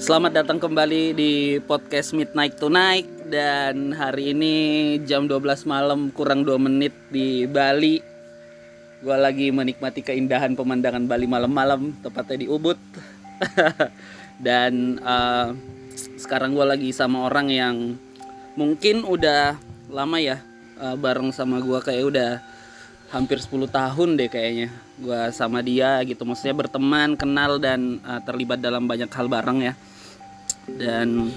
Selamat datang kembali di podcast Midnight Tonight dan hari ini jam 12 malam kurang 2 menit di Bali. Gua lagi menikmati keindahan pemandangan Bali malam-malam tepatnya di Ubud. dan eh, sekarang gua lagi sama orang yang mungkin udah lama ya eh, bareng sama gua kayak udah hampir 10 tahun deh kayaknya gua sama dia gitu maksudnya berteman kenal dan uh, terlibat dalam banyak hal bareng ya dan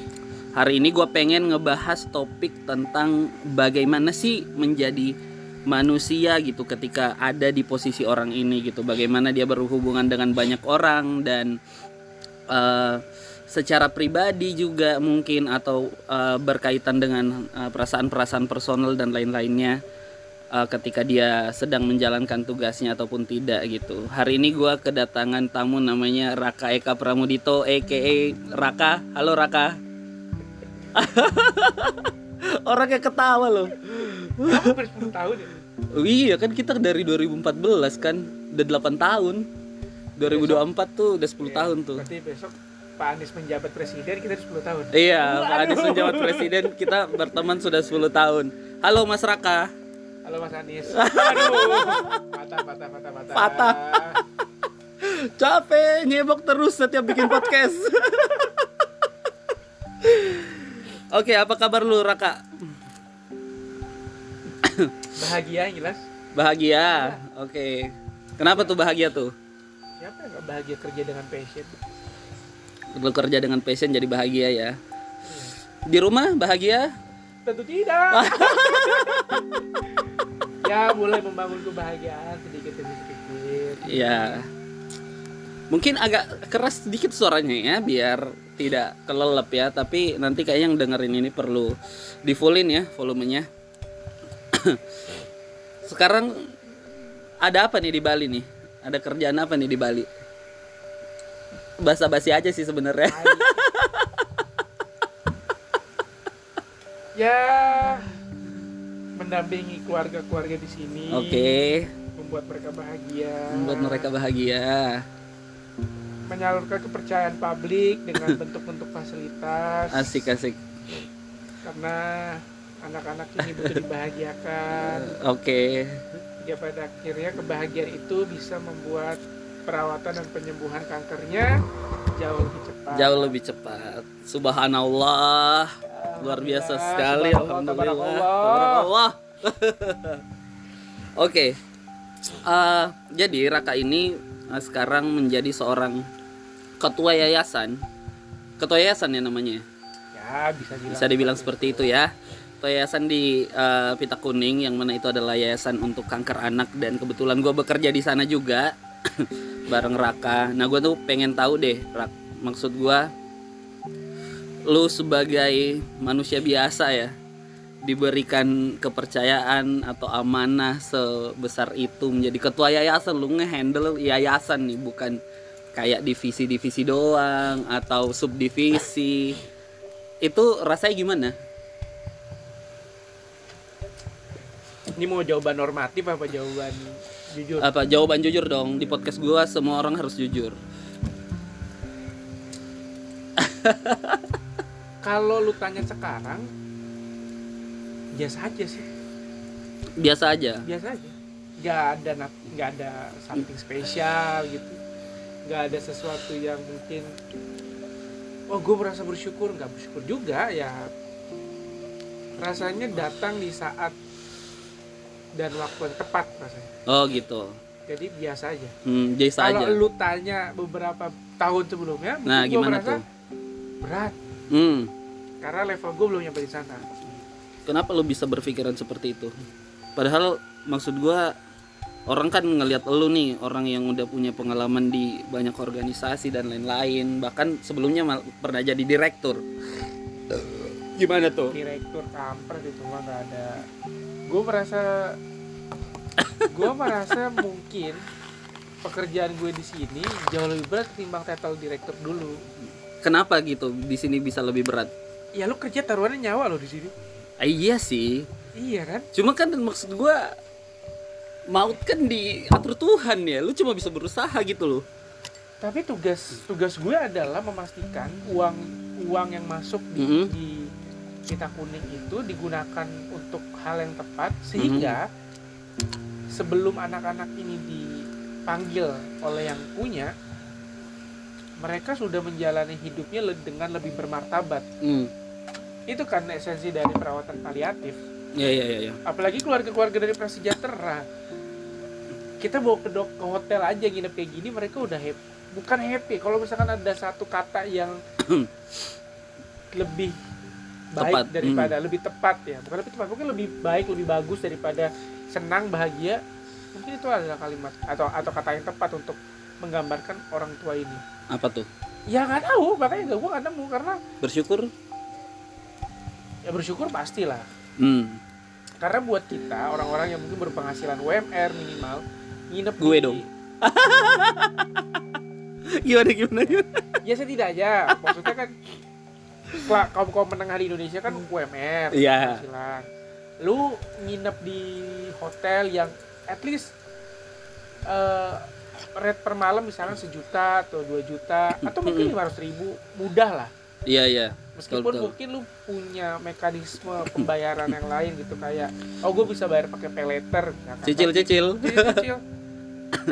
hari ini gue pengen ngebahas topik tentang bagaimana sih menjadi manusia gitu ketika ada di posisi orang ini gitu. Bagaimana dia berhubungan dengan banyak orang dan uh, secara pribadi juga mungkin atau uh, berkaitan dengan uh, perasaan-perasaan personal dan lain-lainnya uh, ketika dia sedang menjalankan tugasnya ataupun tidak gitu. Hari ini gua kedatangan tamu namanya Raka Eka Pramudito aka Raka. Halo Raka. Orangnya ketawa loh. Hampir 10 tahun ya. Iya kan kita dari 2014 kan udah 8 tahun. 2024 tuh udah 10 tahun tuh. Berarti besok Pak Anies menjabat presiden kita 10 tahun. Iya, Pak Anies menjabat presiden kita berteman sudah 10 tahun. Halo Mas Raka. Halo Mas Anies. Aduh. Patah, patah, patah, patah. Patah. Capek nyebok terus setiap bikin podcast. Oke, apa kabar lu Raka? Bahagia yang jelas. Bahagia. Oke. Kenapa tuh bahagia tuh? Siapa yang gak bahagia kerja dengan passion? Lu kerja dengan passion jadi bahagia ya. Di rumah bahagia? Tentu tidak. ya mulai membangun kebahagiaan sedikit demi sedikit. Iya. Mungkin agak keras sedikit suaranya ya biar tidak kelelep ya, tapi nanti kayaknya yang dengerin ini perlu di fullin ya volumenya. Sekarang ada apa nih di Bali nih? Ada kerjaan apa nih di Bali? Basa-basi aja sih sebenarnya. Ya mendampingi keluarga-keluarga di sini. Oke, Membuat mereka bahagia. membuat mereka bahagia. menyalurkan kepercayaan publik dengan bentuk-bentuk fasilitas Asik asik. karena anak-anak ini butuh dibahagiakan Oke. ya pada akhirnya kebahagiaan itu bisa membuat perawatan dan penyembuhan kankernya jauh lebih cepat. Jauh lebih cepat. Subhanallah. luar biasa sekali alhamdulillah. Tabarakallah. oke. Eh, jadi Raka ini eh, sekarang menjadi seorang ketua yayasan. Ketua yayasan ya namanya? Ya bisa dibilang bisa dibilang seperti itu. ya. Ketua yayasan di eh, Pita Kuning yang mana itu adalah yayasan untuk kanker anak. Dan kebetulan gue bekerja di sana juga bareng Raka. Nah gue tuh pengen tahu deh Rak. Maksud gue lu sebagai manusia biasa ya diberikan kepercayaan atau amanah sebesar itu menjadi ketua yayasan. Lu ngehandle yayasan nih bukan kayak divisi-divisi doang atau subdivisi. Itu rasanya gimana? ini mau jawaban normatif apa jawaban jujur. Apa jawaban jujur dong. Di podcast gua semua orang harus jujur. kalau lu tanya sekarang biasa aja sih. Biasa aja. biasa aja. Nggak ada nggak ada something spesial gitu. Nggak ada sesuatu yang mungkin oh gue merasa bersyukur. Nggak bersyukur juga ya. Rasanya datang di saat dan waktu yang tepat rasanya Oh gitu. jadi biasa aja Hmm, biasa kalau aja. lu tanya beberapa tahun sebelumnya Nah, gimana merasa tuh? berat Hmm. karena level gue belum nyampe di sana Kenapa lu bisa berpikiran seperti itu? Padahal maksud gua orang kan ngelihat lu nih orang yang udah punya pengalaman di banyak organisasi dan lain-lain bahkan sebelumnya pernah jadi direktur gimana tuh direktur kampret itu mah nggak ada gue merasa gue merasa mungkin pekerjaan gue di sini jauh lebih berat ketimbang title direktur dulu. Kenapa gitu? Di sini bisa lebih berat? Ya lu kerja taruhannya nyawa lo di sini. Ah, iya sih. Iya kan? Cuma kan maksud gua maut kan diatur Tuhan ya. Lu cuma bisa berusaha gitu loh. Tapi tugas tugas gue adalah memastikan uang uang yang masuk di, Mhm. di pita kuning itu digunakan untuk hal yang tepat sehingga sebelum anak-anak ini dipanggil oleh yang punya mereka sudah menjalani hidupnya dengan lebih bermartabat. Hmm. itu kan esensi dari perawatan paliatif. Ya ya ya ya. apalagi keluarga-keluarga dari prasejahtera. Kita bawa ke dok ke hotel aja nginep kayak gini mereka udah happy bukan happy. Kalau misalkan ada satu kata yang lebih baik Tepat, daripada lebih tepat ya bukan lebih tepat mungkin lebih baik lebih bagus daripada senang bahagia mungkin itu adalah kalimat atau atau kata yang tepat untuk menggambarkan orang tua ini Apa tuh? ya nggak tahu makanya gue nggak nemu karena Bersyukur? ya bersyukur pastilah Hmm. karena buat kita orang-orang yang mungkin berpenghasilan UMR minimal nginep Gue di- dong. Gimana gimana gimana? ya setidaknya maksudnya kan kaum kaum menengah di Indonesia kan UMR Iya. penghasilan lu nginep di hotel yang at least eh, rate per malam misalnya sejuta atau dua juta atau mungkin lima ratus ribu mudah lah Iya iya. meskipun Betul, betul. mungkin lu punya mekanisme pembayaran yang lain gitu kayak oh gue bisa bayar pakai pay later misalkan. Cicil cicil. kecil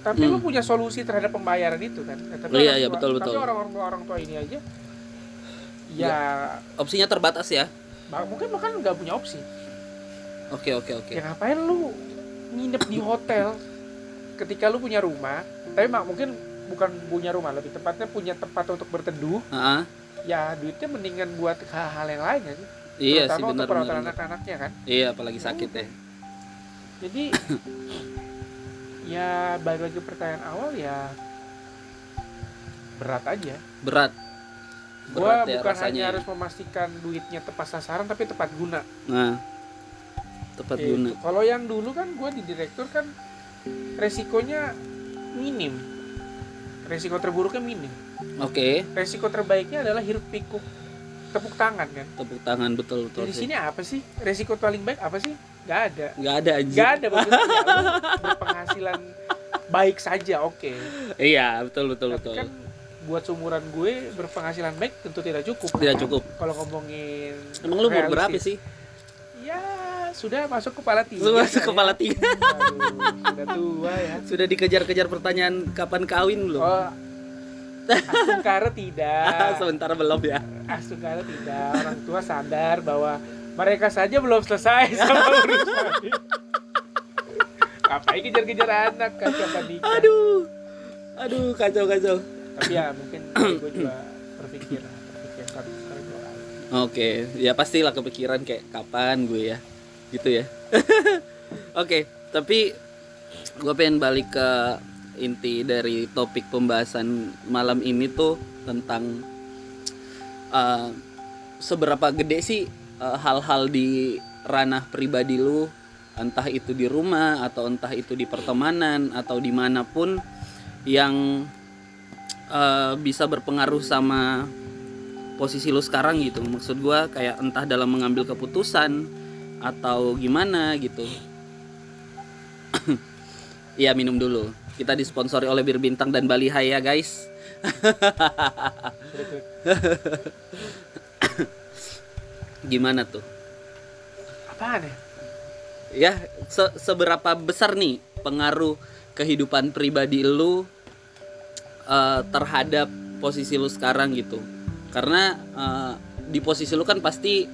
tapi tapi lu Hmm. punya solusi terhadap pembayaran itu kan Ya, tapi Oh, iya, iya, tua- betul, tapi betul. orang-orang tua orang tua ini aja ya Opsinya terbatas ya. mungkin bahkan nggak punya opsi Oke oke oke. ya ngapain lu nginep di hotel ketika lu punya rumah tapi mak mungkin bukan punya rumah lebih tepatnya punya tempat untuk berteduh Ah, ya duitnya mendingan buat hal-hal yang lain ya sih iya sih benar untuk perawatan anak-anaknya kan Iya apalagi sakit ya. jadi ya balik lagi pertanyaan awal ya berat aja Berat. gua Berat ya bukan rasanya. hanya harus memastikan duitnya tepat sasaran tapi tepat guna Nah. Tepat Gitu. guna. kalau yang dulu kan gua di direktur kan resikonya minim resiko terburuknya minim Oke. resiko terbaiknya adalah hiruk pikuk tepuk tangan kan Tepuk tangan betul betul. di sini apa sih resiko paling baik apa sih nggak ada Nggak ada aja. nggak ada lu berpenghasilan baik saja oke Iya betul betul tapi betul. kan buat seumuran gue berpenghasilan baik tentu tidak cukup Tidak cukup. kalau ngomongin Emang lu umur berapa sih? ya sudah masuk kepala tiga Lu masuk saya. kepala tiga. Aduh, sudah tua ya Sudah dikejar-kejar pertanyaan kapan kawin belum? oh Asungkara tidak Sementara belum ya. Asungkara tidak orang tua sadar bahwa mereka saja belum selesai sama urusan ngapain kejar-kejar anak kan kapan nikah Aduh. Aduh kacau kacau. tapi ya mungkin gue juga berpikir berpikir satu kali dua kali Oke, ya pastilah kepikiran kayak kapan gue ya, gitu ya. Oke, tapi gue pengen balik ke inti dari topik pembahasan malam ini tuh tentang uh, seberapa gede sih hal-hal di ranah pribadi lu, entah itu di rumah atau entah itu di pertemanan atau di mana pun yang uh, bisa berpengaruh sama posisi lu sekarang gitu. Maksud gua kayak entah dalam mengambil keputusan atau gimana gitu. Iya minum dulu. Kita disponsori oleh Bir Bintang dan Bali Hai ya guys gimana tuh? Apaan ya? Ya se- seberapa besar nih pengaruh kehidupan pribadi lu eh, terhadap posisi lu sekarang gitu? Karena eh, di posisi lu kan pasti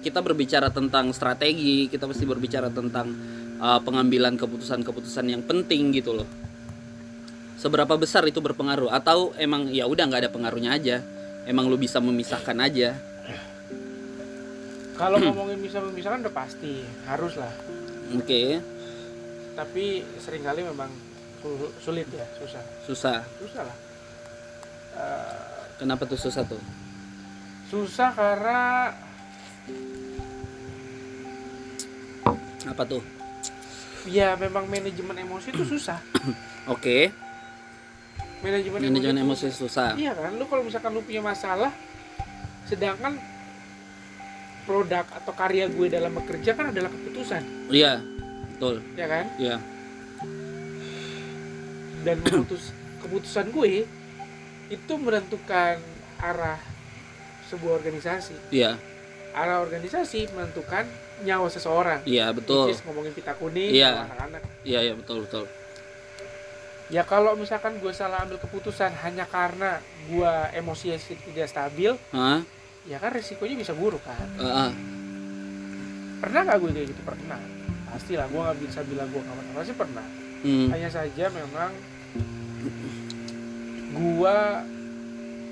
kita berbicara tentang strategi kita pasti berbicara tentang eh, pengambilan keputusan-keputusan yang penting gitu loh. Seberapa besar itu berpengaruh? Atau emang ya udah nggak ada pengaruhnya aja? Emang lu bisa memisahkan aja kalau ngomongin bisa memisahkan udah pasti harus lah. Oke. Tapi sering kali memang su- sulit ya susah. Susah. Susah lah. Eh, kenapa tuh susah tuh? Susah karena apa tuh? Ya memang manajemen emosi itu susah. Oke. Manajemen, manajemen emosi, emosi susah. Iya kan lu kalau misalkan lu punya masalah sedangkan produk atau karya gue dalam bekerja kan adalah keputusan iya betul ya kan iya dan memutus keputusan gue itu menentukan arah sebuah organisasi Iya, arah organisasi menentukan nyawa seseorang iya betul. Which ngomongin pita kuning Iya. anak-anak Iya, iya betul betul. ya kalau misalkan gue salah ambil keputusan hanya karena gue emosi tidak stabil Hah? Ya kan resikonya bisa buruk kan Heeh. pernah nggak gue kayak gitu pernah pastilah gue nggak bisa bilang gue nggak pernah pasti pernah Hmm. hanya saja memang gue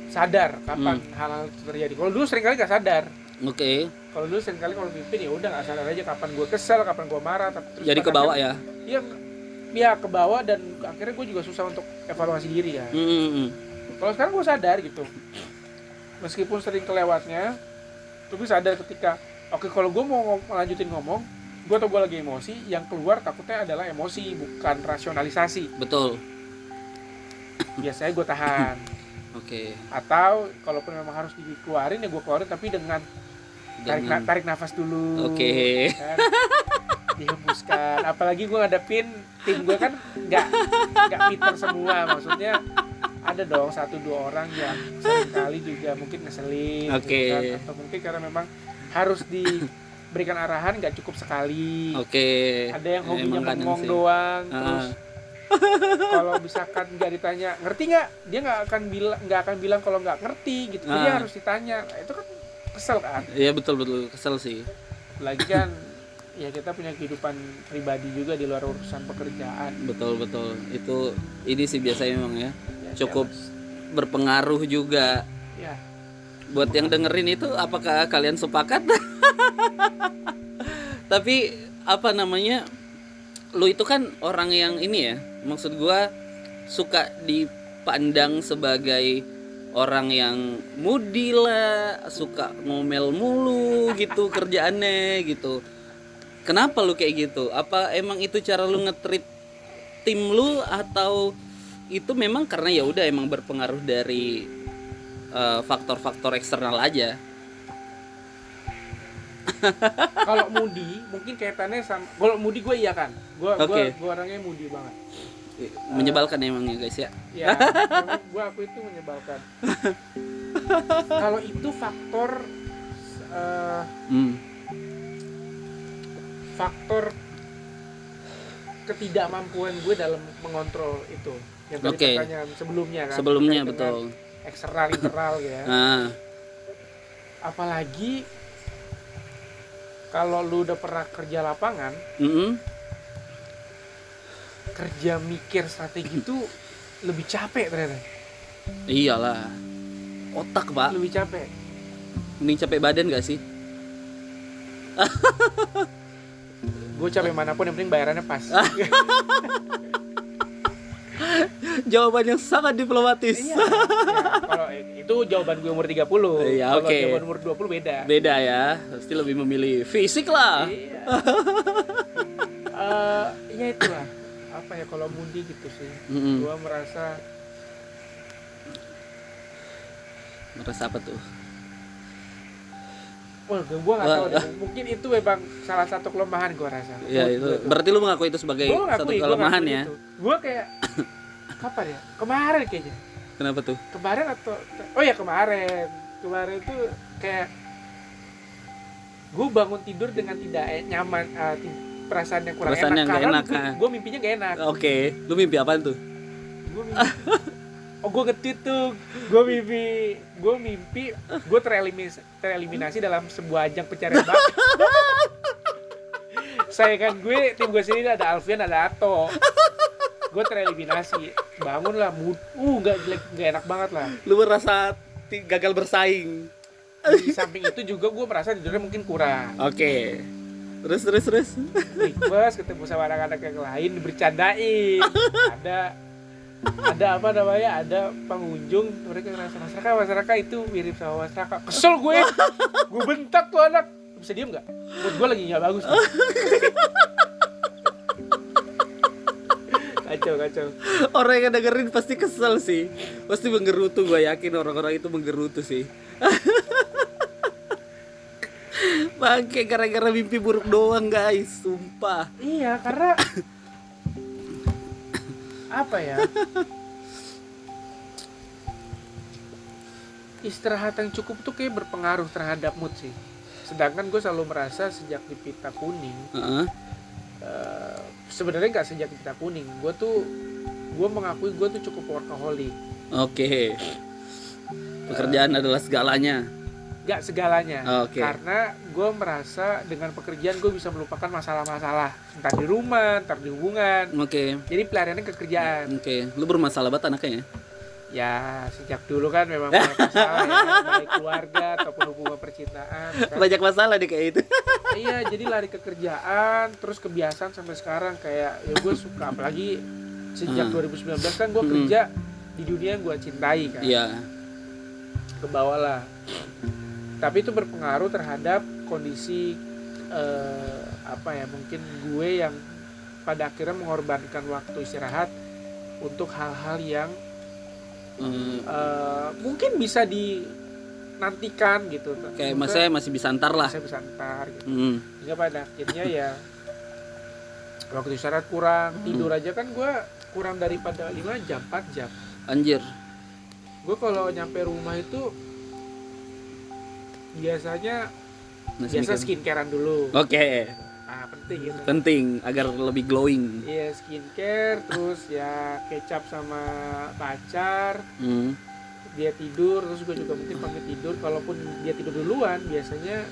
sadar kapan Hmm. hal-hal itu terjadi kalau dulu sering kali nggak sadar Oke. kalau dulu sering kali kalau mimpin ya udah nggak sadar aja kapan gue kesel kapan gue marah tapi terus Jadi ke bawah ya. iya iya ke bawah dan akhirnya gue juga susah untuk evaluasi diri ya Hmm, hmm, hmm. kalau sekarang gue sadar gitu meskipun sering kelewatnya tapi sadar ketika oke kalau gue mau melanjutin ngomong gue tau gue lagi emosi yang keluar takutnya adalah emosi bukan rasionalisasi Betul. biasanya gue tahan Oke. atau kalaupun memang harus dikeluarin ya gue keluarin tapi dengan tarik, na- tarik nafas dulu Oke. kan? dihembuskan apalagi gue ngadepin tim gue kan nggak nggak pinter semua maksudnya ada dong satu dua orang yang sering kali juga mungkin ngeselin gitu Oke. kan. atau mungkin karena memang harus diberikan arahan nggak cukup sekali Oke. ada yang hobinya Emang kadang bengong sih. doang Ah. terus kalau misalkan nggak ditanya ngerti nggak dia nggak akan bilang nggak akan bilang kalau nggak ngerti gitu jadi Ah. harus ditanya Nah, itu kan kesel kan Iya betul betul kesel sih. lagi kan ya kita punya kehidupan pribadi juga di luar urusan pekerjaan Betul betul. Itu ini sih biasanya memang Ya, cukup berpengaruh juga. ya Buat yang dengerin itu apakah kalian sepakat? Tapi apa namanya? Lu itu kan orang yang ini ya. Maksud gua suka dipandang sebagai orang yang mudi lah, suka ngomel mulu gitu kerjaannya gitu. Kenapa lu kayak gitu? Apa emang itu cara lu ngetrit tim lu atau itu memang karena ya udah emang berpengaruh dari eh, faktor-faktor eksternal aja. kalau Moody mungkin kaitannya sama kalau Moody gue iya kan gue Oke. gue orangnya Moody banget Menyebalkan emang ya guys ya. ya gue aku itu menyebalkan kalau itu faktor eh, Hmm. faktor ketidakmampuan gue dalam mengontrol itu yang tadi Oke. pertanyaan sebelumnya kan Sebelumnya betul. eksternal internal ya Nah, apalagi kalau lu udah pernah kerja lapangan mm-mm. kerja mikir strategi itu lebih capek ternyata iyalah. Otak, Pak. lebih capek Mending capek badan gak sih? gue capek mana pun yang penting bayarannya pas Jawaban yang sangat diplomatis. iya ya, kalau itu jawaban gue umur 30 Iya, kalau oke. jawaban umur 20 beda Beda ya. Pasti lebih memilih fisik lah. iya Eh, ya itulah apa ya kalau mundi gitu sih Mm-mm. gue merasa Merasa apa tuh? Wah gue gak tahu deh mungkin itu memang salah satu kelemahan gue rasa Ya Menurut itu. Berarti lu mengakui itu sebagai Gua satu ngakui, kelemahan ya? Gua kayak kapan ya? Kemarin kayaknya. Kenapa tuh? Kemarin atau oh ya kemarin. Kemarin tuh kayak gue bangun tidur dengan tidak e- nyaman, ti- perasaan yang kurang Perasaan enak. yang karena enak, ah. gue mimpinya gak enak. Oke, lu mimpi apaan tuh? Gue mimpi, oh gue nge-tweet tuh, gue mimpi, gue mimpi, gue tereliminasi, tereliminasi dalam sebuah ajang pencarian bakat. Saya kan gue, tim gue sendiri ada Alfian, ada Ato. Gue tereliminasi, bangun lah, mood, uh gak jelek, gak enak banget lah. Lu merasa gagal bersaing. Di samping itu juga gue merasa tidurnya mungkin kurang. Oke. Terus terus terus. Request ketemu sama anak-anak yang lain, bercandain. Ada ada apa namanya? Ada pengunjung mereka ngerasa masyarakat masyarakat itu mirip sama masyarakat. Kesel gue. Gue bentak tuh anak. Bisa diem nggak? Mood gue lagi nggak bagus kacau kacau. Orang yang dengerin pasti kesel sih. Pasti menggerutu gue yakin orang-orang itu menggerutu sih. Bangke gara-gara mimpi buruk doang guys, sumpah. iya karena apa ya istirahat yang cukup tuh kayak berpengaruh terhadap mood sih sedangkan gue selalu merasa sejak di pita kuning Heeh. eh, sebenarnya nggak sejak di pita kuning gue tuh gue mengakui gue tuh cukup workaholic Oke. Pekerjaan adalah segalanya. Nggak segalanya Oke. karena gue merasa dengan pekerjaan gue bisa melupakan masalah-masalah entah di rumah entah di hubungan Oke. jadi pelariannya ke kerjaan Oke. Lu bermasalah banget anaknya ya? ya sejak dulu kan memang banyak masalah ya baik keluarga ataupun hubungan percintaan kan. Banyak masalah deh kayak itu. iya jadi lari ke kerjaan terus kebiasaan sampai sekarang kayak ya gue suka apalagi sejak Hmm. 2019 kan gue Hmm. kerja di dunia yang gue cintai kan Iya. ke bawah lah tapi itu berpengaruh terhadap kondisi eh, apa ya mungkin gue yang pada akhirnya mengorbankan waktu istirahat untuk hal-hal yang Hmm, eh, mungkin bisa dinantikan gitu kayak Maksudnya maksudnya masih bisa antar lah. bisa bisa ntar gitu Hmm. pada akhirnya ya waktu istirahat kurang Hmm. tidur aja kan gue kurang daripada 5 jam 4 jam Anjir. gue kalau nyampe rumah itu biasanya Masih biasa skincarean dulu Oke. ah penting gitu Penting agar lebih glowing. iya skincare terus ya kecap sama pacar Hmm. dia tidur terus gue juga mungkin pamit tidur kalaupun dia tidur duluan biasanya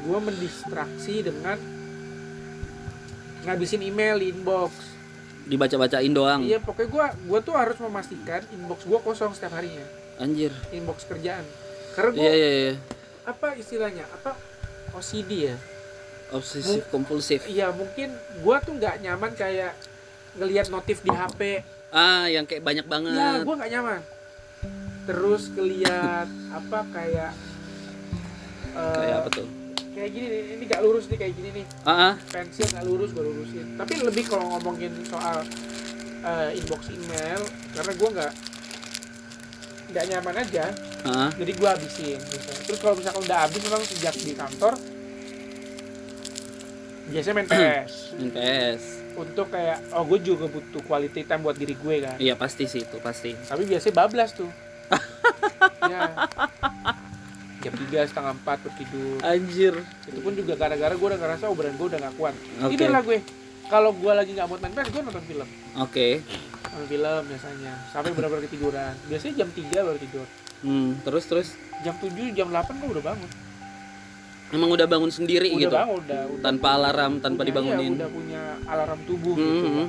gue mendistraksi dengan ngabisin email di inbox Dibaca-bacain doang. iya pokoknya gue gua tuh harus memastikan inbox gue kosong setiap harinya Anjir. inbox kerjaan karena gue Iya iya iya. Apa istilahnya apa OCD ya Obsesif kompulsif. iya mungkin gue tuh nggak nyaman kayak ngelihat notif di HP Ah, yang kayak banyak banget. ya gue nggak nyaman terus ngelihat apa kayak eh, Kayak apa tuh? kayak gini nih ini nggak lurus nih kayak gini nih Ah, ah. pensil nggak lurus gue lurusin tapi lebih kalau ngomongin soal eh, inbox email karena gue nggak nggak nyaman aja ah. jadi gue habisin gitu. terus kalau misalkan udah habis memang sejak di kantor biasanya main PS Main PS. untuk kayak oh gue juga butuh quality time buat diri gue kan Iya pasti sih itu pasti. tapi biasanya bablas tuh ya jam tiga setengah empat bertidur Anjir. itu pun juga gara-gara gue udah ngerasa badan gue udah gak kuat Oke. tidur lah gue kalau gue lagi nggak mau main PS gue nonton film Oke. Nonton film biasanya sampai benar-benar ketiduran biasanya jam 3 baru tidur Hmm, terus terus jam 7 jam 8 gue udah bangun emang udah bangun sendiri udah gitu. bangun udah, udah Tanpa alarm, tanpa punya- dibangunin. iya, udah punya alarm tubuh Hmm, gitu hmm.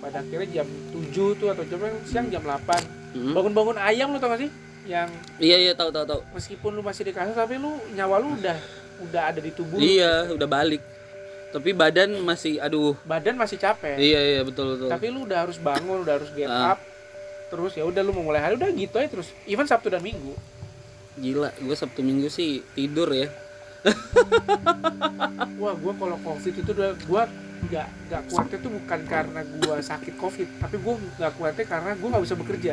pada akhirnya jam 7 tuh atau jam siang jam 8 Hmm. bangun-bangun ayam lu tau gak sih yang Iya iya tahu tahu tahu. meskipun lu masih di kasur tapi lu nyawa lu udah udah ada di tubuh lu. Iya, udah balik. Tapi badan masih aduh. badan masih capek Iya iya betul betul. tapi lu udah harus bangun udah harus get Ah. up terus ya udah lu mau mulai hari udah gitu aja terus even sabtu dan minggu Gila, gue Sabtu Minggu sih tidur ya. wah gua kalau covid itu udah gua nggak nggak kuatnya tuh bukan karena gua sakit covid tapi gua nggak kuatnya karena gua nggak bisa bekerja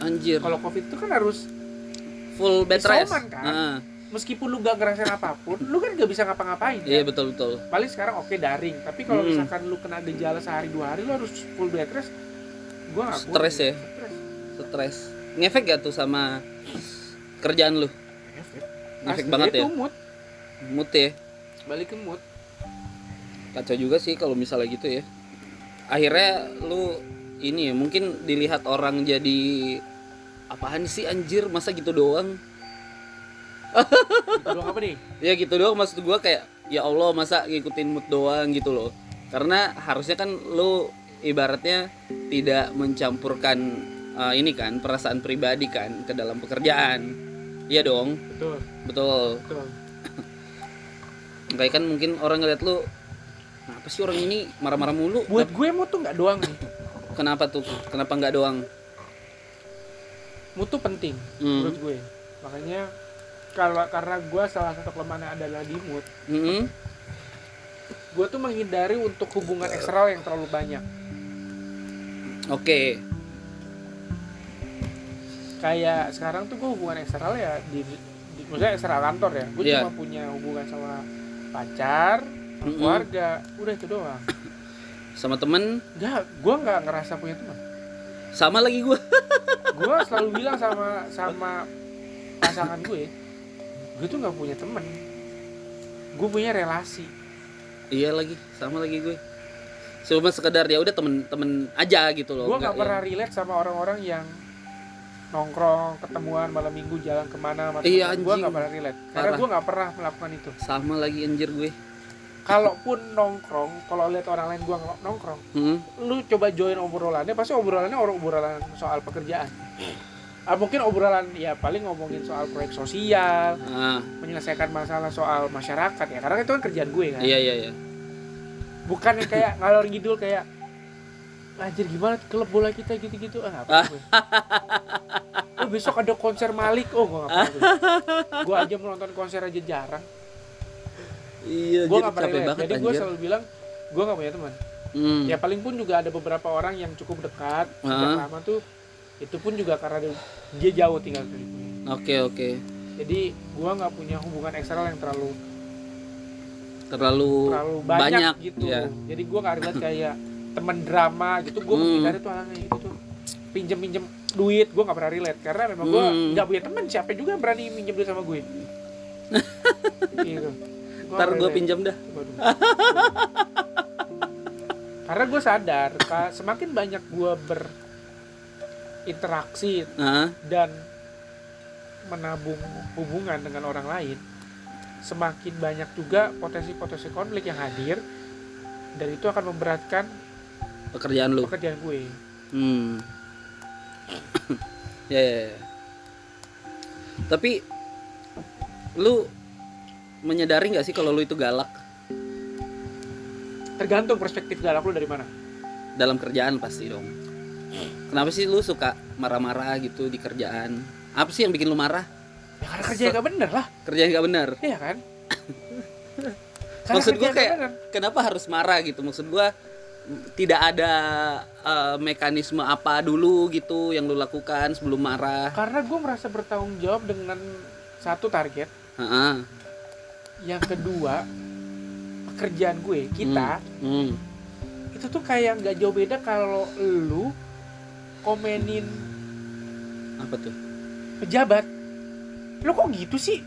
Anjir. kalau covid itu kan harus Full bed rest. Kan? Ah, meskipun lu gak ngerasain apa pun lu kan gak bisa ngapa-ngapain iya kan? betul betul. paling sekarang oke daring tapi kalau Hmm. misalkan lu kena gejala sehari dua hari lu harus full bed rest gua kuat Stres ya? Stres. Stres. Ngefek gak tuh sama kerjaan lu? Efek. Ngefek Pasti, banget itu ya. mood Mood ya. balik ke mood Kacau juga sih kalau misalnya gitu ya. Akhirnya lu ini ya mungkin dilihat orang jadi apaan sih anjir masa gitu doang gitu doang apa nih? Ya gitu doang. Maksud gua kayak ya Allah masa ngikutin mood doang gitu loh. Karena harusnya kan lu ibaratnya tidak mencampurkan uh, ini kan perasaan pribadi kan ke dalam pekerjaan. Iya dong. Betul. Betul. Betul. Kayak kan mungkin orang ngeliat lu apa sih orang ini marah-marah mulu? Buat gue mood tuh nggak doang kenapa tuh? Kenapa nggak doang? Mood tuh penting Hmm. menurut gue. Makanya kalau karena gue salah satu kelemahannya adalah di mood. Mm-mm. gue tuh menghindari untuk hubungan eksternal yang terlalu banyak. Oke. Kayak sekarang tuh gue hubungan eksternal ya di, di maksudnya eksternal kantor ya. Gue Iya. cuma punya hubungan sama pacar sama Mm-mm. keluarga udah itu doang. Sama temen? Nggak gue nggak ngerasa punya teman sama lagi gue gue selalu bilang sama sama pasangan gue gue tuh nggak punya temen. Gue punya relasi. Iya lagi sama lagi gue cuma sekedar ya udah temen-temen aja gitu loh gue nggak pernah relate sama orang-orang yang nongkrong ketemuan malam minggu jalan ke mana sama Iya, gue nggak pernah relate. Karena Parah. gue nggak pernah melakukan itu. Yang- sama lagi anjir gue kalaupun nongkrong kalau lihat orang lain gue nongkrong hmm? lu coba join obrolannya pasti obrolannya orang obrolan soal pekerjaan ah, mungkin obrolan ya paling ngomongin soal proyek sosial ah, menyelesaikan masalah soal masyarakat ya. Karena itu kan kerjaan gue kan? Iya iya iya. Bukan yang kayak ngalor ngidul kayak anjir gimana klub bola kita gitu-gitu? Ah apa gue. Oh besok ada konser Malik. Oh gue apa gue. Gue aja menonton konser aja jarang. Iya gue nggak pernah banget jadi gue selalu bilang gue nggak punya teman. Hmm. ya paling pun juga ada beberapa orang yang cukup dekat sejak Ah. lama tuh itu pun juga karena dia, jauh tinggal dari gue oke oke. Jadi gue nggak punya hubungan eksternal yang terlalu terlalu terlalu banyak, banyak, gitu. ya. jadi gue nggak relate kayak temen drama gitu. Gue Hmm. menghindari tuh orangnya gitu tuh. Pinjem pinjem duit gue nggak pernah relate. Karena memang gue Hmm. nggak punya teman siapa juga yang berani minjem duit sama gue? Gitu Gua ntar gue pinjam dah. Karena gue sadar semakin banyak gue berinteraksi ah dan menabung hubungan dengan orang lain semakin banyak juga potensi-potensi konflik yang hadir dan itu akan memberatkan pekerjaan lu pekerjaan gue Hmm. ya, ya, ya. Tapi lu menyadari nggak sih kalau lu itu galak tergantung perspektif galak lu dari mana dalam kerjaan pasti dong. Kenapa sih lu suka marah-marah gitu di kerjaan? Apa sih yang bikin lu marah? ya karena kerjanya gak bener lah Kerjaan nggak benar. iya kan Maksud nggak kayak bener. kenapa harus marah gitu? Maksud gua tidak ada eh, mekanisme apa dulu gitu yang lu lakukan sebelum marah. karena gue merasa bertanggung jawab dengan satu target Heeh. yang kedua pekerjaan gue kita Hmm. itu tuh kayak nggak jauh beda kalau lu komenin Apa tuh? pejabat lu kok gitu sih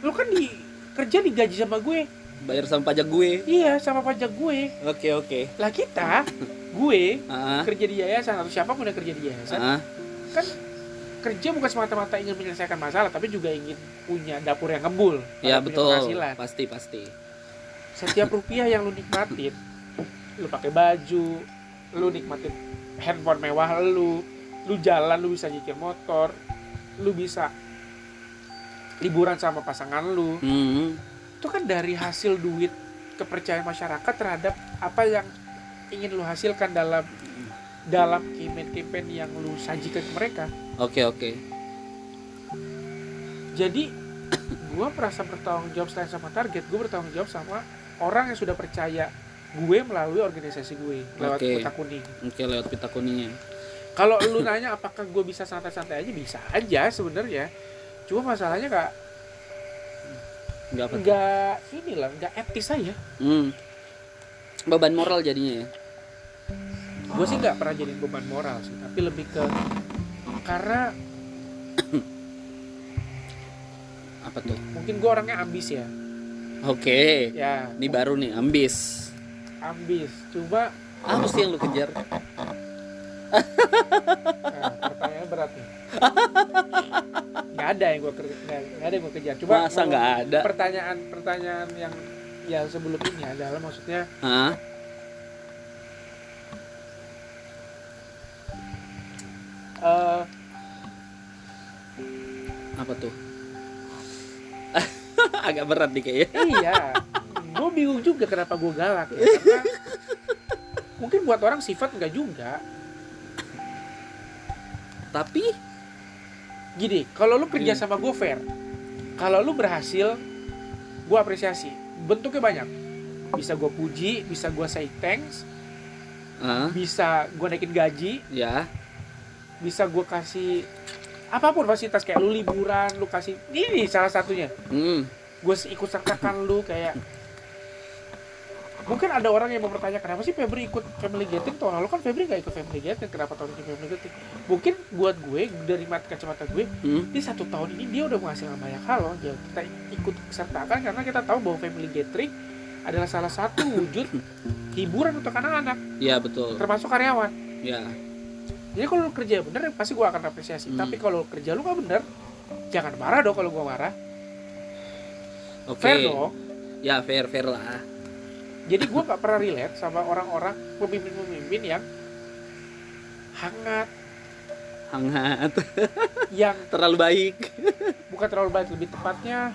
lu kan di kerja digaji sama gue Bayar sama pajak gue. iya sama pajak gue Oke oke. lah kita gue Ah, kerja di yayasan atau siapa pun yang kerja di yayasan ah, kan kerja bukan semata-mata ingin menyelesaikan masalah tapi juga ingin punya dapur yang ngebul ya betul. penghasilan. Pasti pasti. setiap rupiah yang lu nikmatin lu pakai baju lu nikmatin handphone mewah lu lu jalan lu bisa nyicil motor lu bisa liburan sama pasangan lu Hmm. itu kan dari hasil duit kepercayaan masyarakat terhadap apa yang ingin lu hasilkan dalam dalam campaign-campaign yang lu sajikan ke mereka Oke oke. jadi gue merasa bertanggung jawab selain sama target gue bertanggung jawab sama orang yang sudah percaya gue melalui organisasi gue lewat Oke. peta kuning Oke lewat pita kuningnya. kalau lu nanya apakah gue bisa santai-santai aja bisa aja sebenarnya cuma masalahnya nggak Enggak apa. nggak inilah nggak etis aja Hmm. Beban moral jadinya ya. gue sih nggak pernah jadi beban moral sih tapi lebih ke karena Apa tuh? mungkin gue orangnya ambis ya Oke. ya Ini baru nih ambis. Ambis coba Apa sih yang lu kejar? nah, pertanyaan berat nih nggak ada yang gue nggak nggak ada yang gue kejar coba Masa nggak ada? pertanyaan pertanyaan yang yang sebelum ini adalah maksudnya Hah? eh Apa tuh? Agak berat nih kayaknya. iya gue bingung juga kenapa gue galak ya karena mungkin buat orang sifat nggak juga. Tapi gini kalau lu kerja sama gue fair kalau lu berhasil gue apresiasi. Bentuknya banyak. Bisa gue puji bisa gue say thanks ah, bisa gue naikin gaji ya. bisa gue kasih apa pun fasilitas kayak lu liburan lu kasih ini salah satunya. Hmm. gue ikut sertakan lu kayak mungkin ada orang yang mempertanyakan kenapa sih Febri ikut family gathering tahun lalu kan Febri nggak ikut family gathering kenapa tahun ini family gathering mungkin buat gue dari mata kacamata gue Hmm? di satu tahun ini dia udah menghasilkan banyak hal loh. Ya kita ikut sertakan karena kita tahu bahwa family gathering adalah salah satu wujud hiburan untuk anak-anak. Ya betul. Termasuk karyawan. Ya jadi kalau lu kerja bener pasti gue akan apresiasi. Hmm. tapi kalau kerja lu nggak bener jangan marah dong kalau gue marah. Oke. Fair dong. Ya fair fair lah jadi gue nggak pernah relate sama orang-orang pemimpin-pemimpin yang hangat. Hangat. Yang terlalu baik. Bukan terlalu baik lebih tepatnya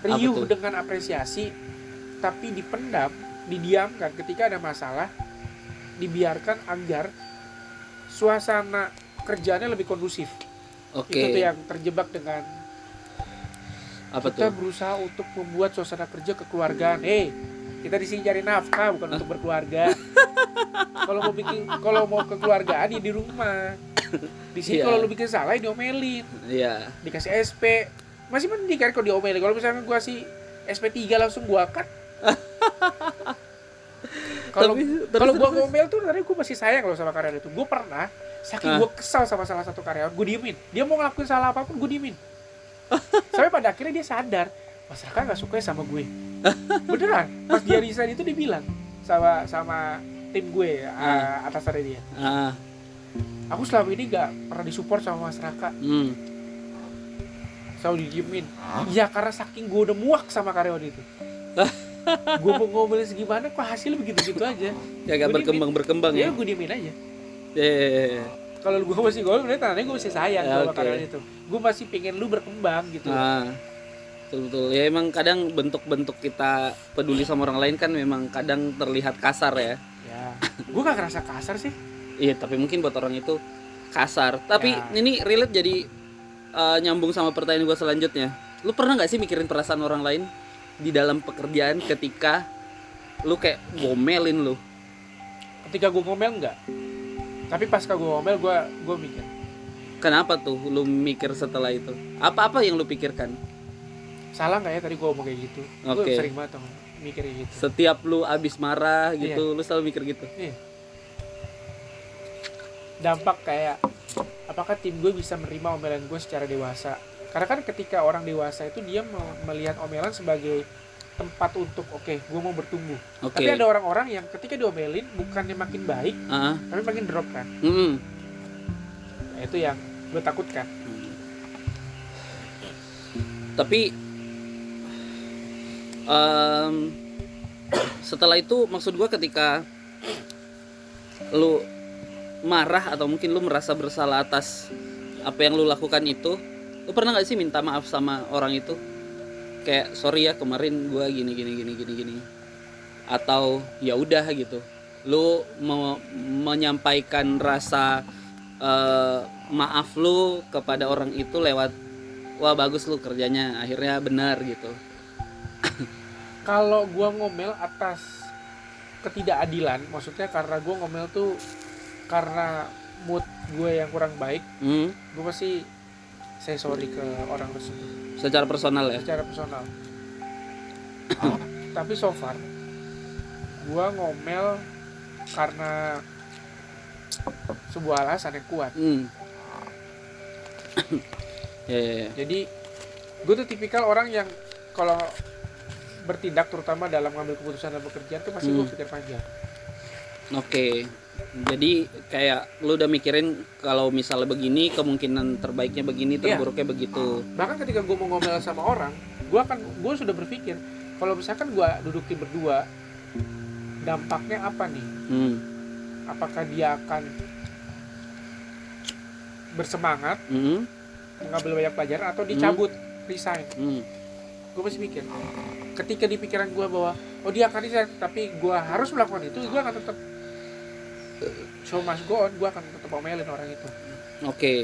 riuh dengan apresiasi tapi dipendam didiamkan ketika ada masalah dibiarkan agar suasana kerjaannya lebih kondusif. Oke. Itu tuh yang terjebak dengan apa kita tuh? berusaha untuk membuat suasana kerja kekeluargaan. Eh kita di sini cari nafkah bukan untuk berkeluarga. Kalau mau bikin kalau mau kekeluargaan ya di rumah. Di sini Iya. kalau lu bikin salah ya diomelin. Ya dikasih SP masih mending kan kalau diomelin. Kalau misalnya gua sih SP 3 langsung gua cut. Kalau kalau gua ngomel tuh tadi gua masih sayang loh sama karyawan itu. Gua pernah saking Ah. gua kesal sama salah satu karyawan gua diemin. Dia mau ngelakuin salah apa pun gua diemin sampai pada akhirnya dia sadar mas Raka nggak suka ya sama gue. Beneran pas dia resign itu dibilang sama sama tim gue uh, atasannya dia. Ah. Aku selama ini nggak pernah disupport sama Mas Raka. Hmm. selalu didiemin ya karena saking gue udah muak sama karyawan itu. Gue mau ngomelin segimana kok hasilnya begitu-gitu aja. Ya gak berkembang berkembang ya. Ya gue diemin aja. Eh, kalau gue masih gue berarti tandanya gue masih sayang Ya, oke. karyawan itu gue masih pengen lu berkembang gitu. Ah betul betul ya emang kadang bentuk-bentuk kita peduli sama orang lain kan memang kadang terlihat kasar ya. Ya. Gue gak ngerasa kasar sih. Iya tapi mungkin buat orang itu kasar. Tapi Ya. ini relate jadi eh, nyambung sama pertanyaan gua selanjutnya. Lu pernah nggak sih mikirin perasaan orang lain di dalam pekerjaan ketika lu kayak ngomelin lu? Ketika gue ngomel enggak tapi pas gue ngomel gue gue mikir. Kenapa tuh lu mikir setelah itu? Apa-apa yang lu pikirkan? Salah nggak ya tadi gue ngomong kayak gitu? Gue Oke. sering banget mikir kayak gitu. Setiap lu abis marah gitu lu selalu mikir gitu? Iya. dampak kayak apakah tim gue bisa menerima omelan gue secara dewasa? Karena kan ketika orang dewasa itu dia me- melihat omelan sebagai tempat untuk oke gue mau bertumbuh. Oke. Tapi ada orang-orang yang ketika diomelin bukannya makin baik Ah, tapi makin drop kan? Mm-mm. nah, itu yang gue takutkan. Tapi em, setelah itu maksud gua ketika lu marah atau mungkin lu merasa bersalah atas apa yang lu lakukan itu lu pernah nggak sih minta maaf sama orang itu kayak sorry ya kemarin gua gini gini gini gini gini. Atau ya udah gitu. Lu mau menyampaikan rasa eh, maaf lu kepada orang itu lewat wah bagus lu kerjanya akhirnya benar gitu. Kalau gue ngomel atas ketidakadilan maksudnya karena gue ngomel tuh karena mood gue yang kurang baik hmm, gue pasti saya sorry ke orang tersebut secara personal ya secara personal tapi so far gue ngomel karena sebuah alasan yang kuat hmm. ya, ya, ya. jadi gue tuh tipikal orang yang kalau bertindak terutama dalam ngambil keputusan dalam pekerjaan tuh gue Hmm. pikir panjang oke jadi kayak lu udah mikirin kalau misalnya begini kemungkinan terbaiknya begini Iya. terburuknya begitu bahkan ketika gue mau ngomel sama orang gue akan gue sudah berpikir kalau misalkan gue dudukin berdua dampaknya apa nih hmm. apakah dia akan bersemangat Hmm. mengambil banyak pelajaran atau dicabut resign Hmm. gue masih mikir ketika di pikiran gue bahwa oh dia akan resign tapi gue harus melakukan itu gue akan tetap show must go on gue akan tetap omelin orang itu. Oke.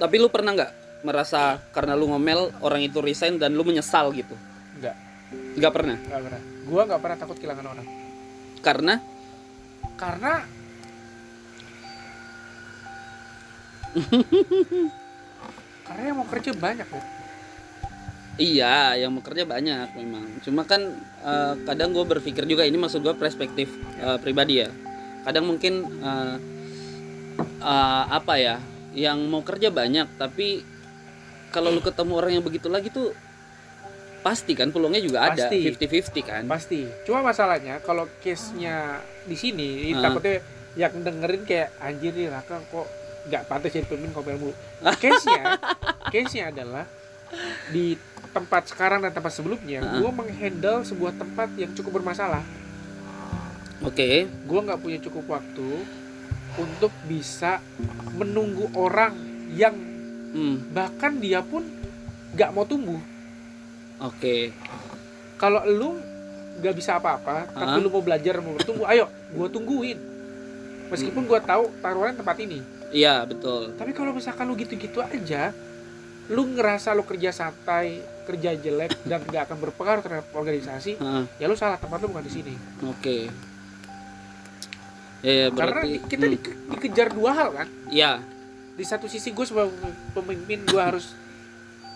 Tapi lu pernah nggak merasa karena lu ngomel orang itu resign dan lu menyesal gitu? Enggak nggak pernah? Nggak pernah. Gue nggak pernah takut kehilangan orang. Karena? Karena karena yang mau kerja banyak loh Iya, yang bekerja banyak memang. Cuma kan eh, kadang gue berpikir juga ini maksud gue perspektif eh, pribadi ya. Kadang mungkin eh, eh, apa ya, yang mau kerja banyak, tapi kalau lu ketemu orang yang begitu lagi tuh pasti kan peluangnya juga ada Pasti. 50-50 kan. pasti cuma masalahnya kalau case nya di sini Ah. takutnya yang dengerin kayak anjir nih Raka kok nggak pantas jadi pemimpin komel mulu case nya case nya adalah di tempat sekarang dan tempat sebelumnya Ah. gue menghandle sebuah tempat yang cukup bermasalah Oke. gue nggak punya cukup waktu untuk bisa menunggu orang yang Hmm, bahkan dia pun nggak mau tumbuh Oke. kalau lu nggak bisa apa-apa tapi Ah. lu mau belajar mau bertumbuh ayo gue tungguin meskipun gue tahu taruhannya tempat ini Iya, betul. tapi kalau misalkan lu gitu-gitu aja lu ngerasa lu kerja santai kerja jelek dan nggak akan berpengaruh terhadap organisasi Heeh, ya lu salah tempat lu bukan di sini Oke. Ya, ya, karena berarti di- kita hmm, di- dikejar dua hal kan Iya, di satu sisi gue sebagai pemimpin gue harus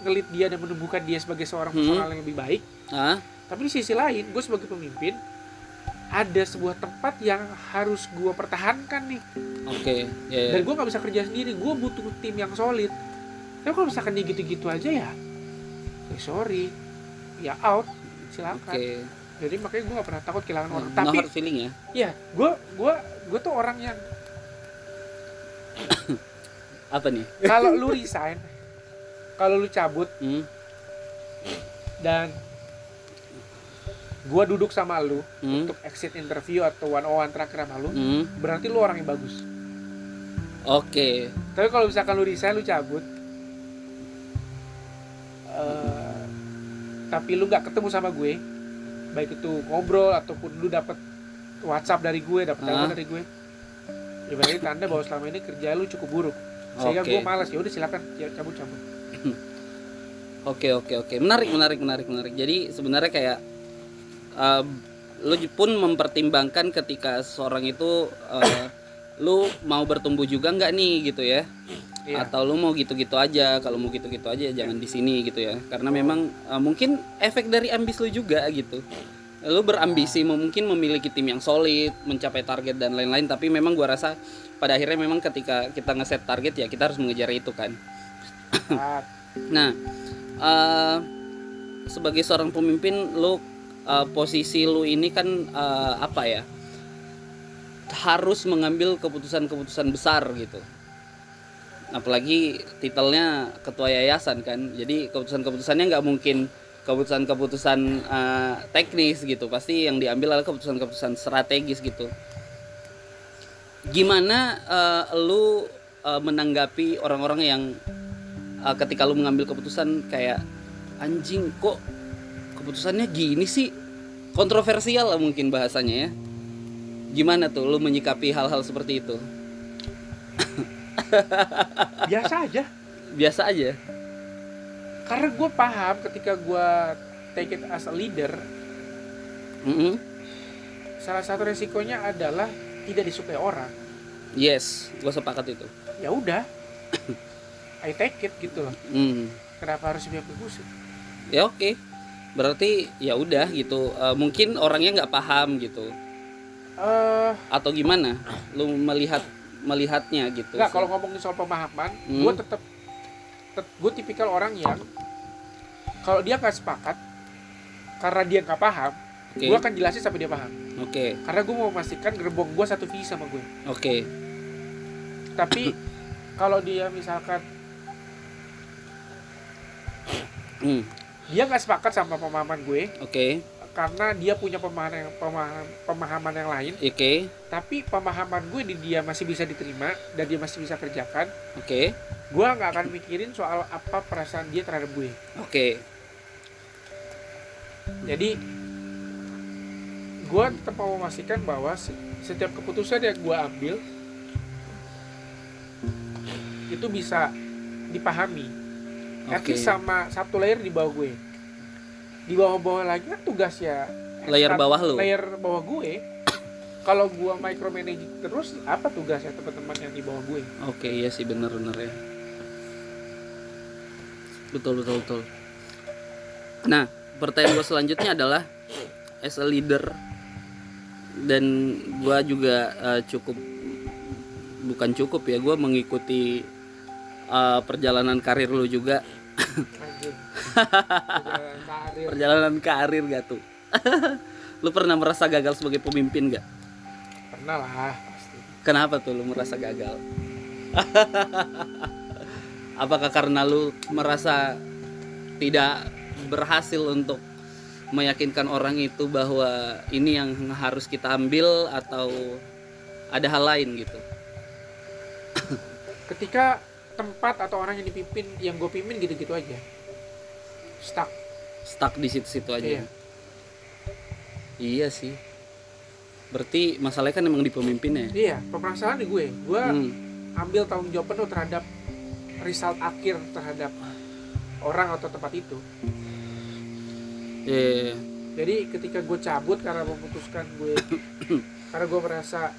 ngelit dia dan menumbuhkan dia sebagai seorang Hmm. personal yang lebih baik ah, tapi di sisi lain gue sebagai pemimpin ada sebuah tempat yang harus gue pertahankan nih oke. Ya, ya. dan gue nggak bisa kerja sendiri gue butuh tim yang solid tapi kalau misalkan dia gitu-gitu aja ya ya sorry ya out silakan Oke. Jadi makanya gue gak pernah takut kehilangan orang No tapi hard feeling ya. ya gue gue gue tuh orang yang Apa nih? kalau lu resign kalau lu cabut Hmm, dan gue duduk sama lu hmm, untuk exit interview atau one on one terakhir sama lu hmm. berarti lu orang yang bagus Oke. tapi kalau misalkan lu resign lu cabut eh, tapi lu nggak ketemu sama gue baik itu ngobrol ataupun lu dapet WhatsApp dari gue dapet Ah. telepon dari gue ya berarti tanda bahwa selama ini kerja lu cukup buruk sehingga Oke. gue malas ya udah silakan ya, cabut cabut Oke oke oke menarik menarik menarik menarik. Jadi sebenarnya kayak uh, lu pun mempertimbangkan ketika seorang itu uh, lu mau bertumbuh juga nggak nih gitu ya? Iya. Atau lu mau gitu-gitu aja? Kalau mau gitu-gitu aja jangan di sini gitu ya? Karena memang uh, mungkin efek dari ambis lu juga gitu. Lu berambisi mungkin memiliki tim yang solid, mencapai target dan lain-lain. Tapi memang gua rasa pada akhirnya memang ketika kita ngeset target ya kita harus mengejar itu kan. Ah, Nah, eh, sebagai seorang pemimpin, lu eh, posisi lu ini kan eh, apa ya? Harus mengambil keputusan-keputusan besar gitu. Apalagi titelnya ketua yayasan kan. Jadi keputusan-keputusannya nggak mungkin keputusan-keputusan eh, teknis gitu. Pasti yang diambil adalah keputusan-keputusan strategis gitu. Gimana eh, lu eh, menanggapi orang-orang yang uh, ketika lu mengambil keputusan kayak anjing kok keputusannya gini sih kontroversial lah mungkin bahasanya ya gimana tuh lu menyikapi hal-hal seperti itu biasa aja. Biasa aja. Karena gue paham ketika gue take it as a leader Mm-mm. salah satu resikonya adalah tidak disukai orang. Yes gue sepakat itu. Ya udah. I take it gitu loh. Hmm. kenapa harus dia pusing ya oke. Berarti ya udah gitu. Uh, mungkin orangnya nggak paham gitu. Eh. Atau gimana? Lu melihat melihatnya gitu nggak kalau ngomongin soal pemahaman Hmm. gue tetap gue tipikal orang yang kalau dia nggak sepakat karena dia nggak paham oke. gue akan jelasin sampai dia paham. Oke. Karena gue mau memastikan gerbong gue satu visi sama gue oke. Tapi kalau dia misalkan Hmm. dia nggak sepakat sama pemahaman gue oke karena dia punya pemahaman yang pemahaman, pemahaman yang lain. Oke. Tapi pemahaman gue di dia masih bisa diterima dan dia masih bisa kerjakan. Oke. Gue nggak akan mikirin soal apa perasaan dia terhadap gue. Oke. Jadi gue tetap mau memastikan bahwa se- setiap keputusan yang gue ambil itu bisa dipahami. Tapi Oke. sama satu layer di bawah gue di bawah-bawah lagi kan tugasnya Layer stat- bawah lu? layer bawah gue kalau gue micromanaging terus apa tugasnya teman-teman yang di bawah gue Oke, iya sih bener-bener ya. Betul betul betul. nah pertanyaan gue selanjutnya adalah as a leader dan gue juga uh, cukup bukan cukup ya gue mengikuti uh, perjalanan karir lu juga. Perjalanan karir. perjalanan karir gak tuh lu pernah merasa gagal sebagai pemimpin gak Pernah lah pasti. kenapa tuh lu merasa gagal apakah karena lu merasa tidak berhasil untuk meyakinkan orang itu bahwa ini yang harus kita ambil atau ada hal lain gitu Ketika tempat atau orang yang dipimpin yang gue pimpin gitu-gitu aja. Stuck. stuck di situ-situ aja Iya. iya sih berarti masalahnya kan emang di pemimpinnya ya? Iya, permasalahan di gue. Gue Hmm. ambil tanggung jawab penuh terhadap result akhir terhadap orang atau tempat itu. Iya, iya, iya. Jadi ketika gue cabut karena memutuskan gue karena gue merasa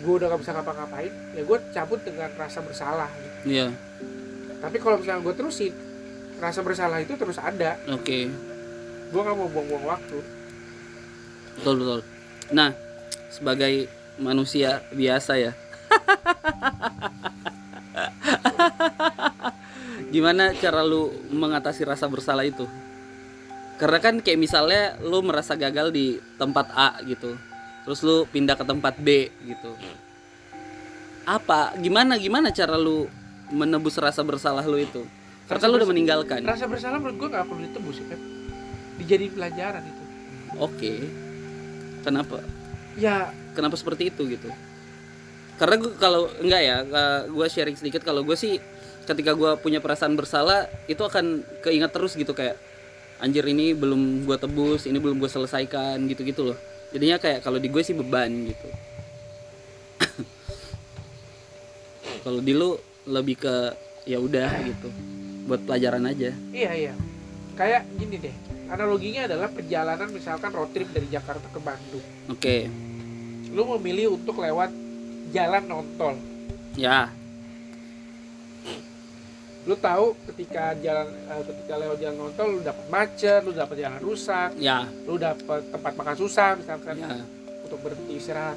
gue udah gak bisa ngapa-ngapain, ya gue cabut dengan rasa bersalah. gitu. iya Tapi kalau misalnya gue terusin, rasa bersalah itu terus ada. oke Gue gak mau buang-buang waktu. betul betul nah sebagai manusia biasa ya gimana cara lu mengatasi rasa bersalah itu karena kan kayak misalnya lu merasa gagal di tempat A gitu terus lu pindah ke tempat B gitu. Apa? Gimana? Gimana cara lu menebus rasa bersalah lu itu? Karena kan lu udah meninggalkan. Rasa bersalah menurut gue gak perlu ditebus ya, Pep. Dijadiin pelajaran itu. oke. Kenapa? Ya, kenapa seperti itu gitu? Karena gue kalau enggak ya gue sharing sedikit kalau gue sih ketika gue punya perasaan bersalah itu akan keinget terus gitu kayak anjir ini belum gue tebus ini belum gue selesaikan gitu gitu loh jadinya kayak kalau di gue sih beban gitu kalau di lu lebih ke ya udah gitu buat pelajaran aja iya iya. Kayak gini deh. Analoginya adalah perjalanan misalkan road trip dari Jakarta ke Bandung. oke Lu memilih untuk lewat jalan non tol. ya Lu tahu ketika jalan eh, ketika lewat jalan non tol lu dapat macet, lu dapat jalan rusak, ya lu dapat tempat makan susah misalkan ya untuk berhenti istirahat.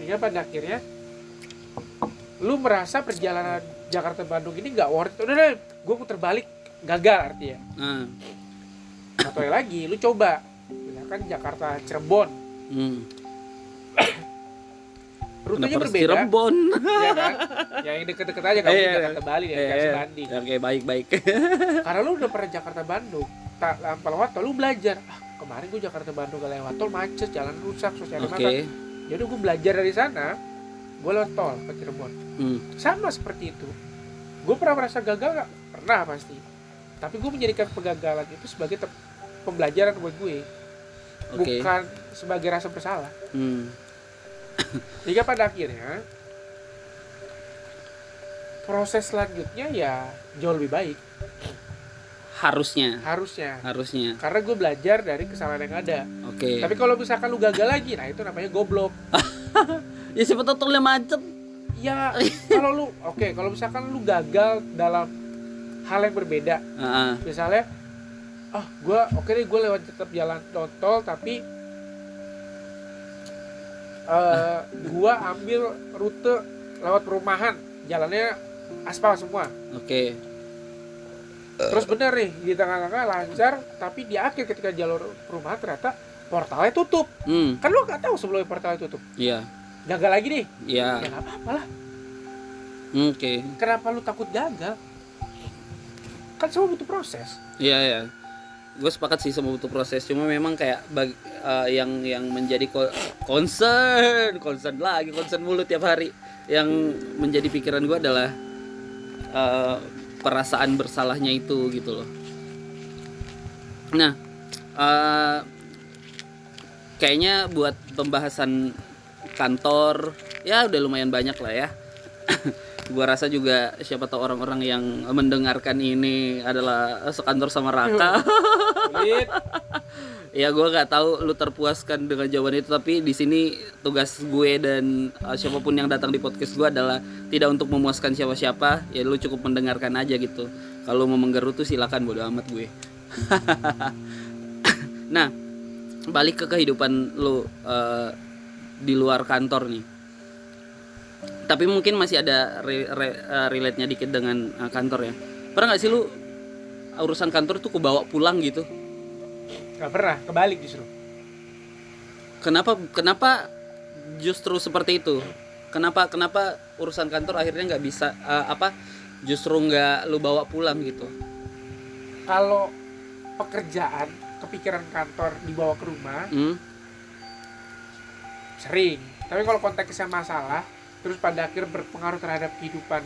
Sehingga pada akhirnya lu merasa perjalanan Jakarta Bandung ini nggak worth it. Udah deh, gue puter balik gagal artinya. nah, Atau lagi, lu coba misalkan Jakarta Cirebon, hmm. Rutenya berbeda, Cirebon ya kan? Ya yang deket-deket aja kamu Iya, iya. Jakarta Bali ya, banding. Oke baik baik. Karena lu udah pernah Jakarta Bandung, tak tanpa lewat tol lu belajar. Ah, kemarin gue Jakarta Bandung gak lewat tol macet, jalan rusak, sosial Oke. macet. Jadi gue belajar dari sana, gue lewat tol ke Cirebon. Hmm. sama seperti itu gue pernah merasa gagal nggak pernah pasti tapi gue menjadikan kegagalan itu sebagai pembelajaran buat gue Oke. bukan sebagai rasa bersalah Hmm. sehingga pada akhirnya proses selanjutnya ya jauh lebih baik Harusnya. harusnya Harusnya. karena gue belajar dari kesalahan yang ada Oke. tapi kalau misalkan lu gagal lagi nah itu namanya goblok Ya siapa tahu tolnya macet. ya kalau lu oke kalau misalkan lu gagal dalam hal yang berbeda Ah, misalnya ah gue oke deh gue lewat tetap jalan tol tapi eh gue ambil rute lewat perumahan jalannya aspal semua Oke. terus bener nih di tengah-tengah lancar tapi di akhir ketika jalur perumahan ternyata portalnya tutup Hmm. kan lu nggak tahu sebelumnya portalnya tutup Iya. gagal lagi nih Iya. ya nggak apa-apa lah Oke. kenapa lu takut gagal kan semua butuh proses Iya ya. Gue sepakat sih sama butuh proses. Cuma memang kayak bag- eh, yang yang menjadi ko- concern, concern lagi, concern mulu tiap hari. Yang menjadi pikiran gue adalah eh, perasaan bersalahnya itu gitu loh. Nah, eh, kayaknya buat pembahasan kantor ya udah lumayan banyak lah ya. gua rasa juga siapa tahu orang-orang yang mendengarkan ini adalah sekantor sama Raka. Sulit. ya gua nggak tahu lu terpuaskan dengan jawaban itu tapi di sini tugas gue dan uh, siapa pun yang datang di podcast gua adalah tidak untuk memuaskan siapa-siapa ya lu cukup mendengarkan aja gitu kalau mau menggerutu silakan bodo amat gue nah balik ke kehidupan lu eh, di luar kantor nih tapi mungkin masih ada re, re- eh, relate-nya dikit dengan eh, kantor ya pernah nggak sih lu urusan kantor tuh kebawa pulang gitu Gak pernah, kebalik justru. kenapa kenapa justru seperti itu kenapa kenapa urusan kantor akhirnya nggak bisa eh, apa justru nggak lu bawa pulang gitu Kalau pekerjaan, kepikiran kantor dibawa ke rumah, hmm? sering. Tapi kalau konteksnya masalah, terus pada akhir berpengaruh terhadap kehidupan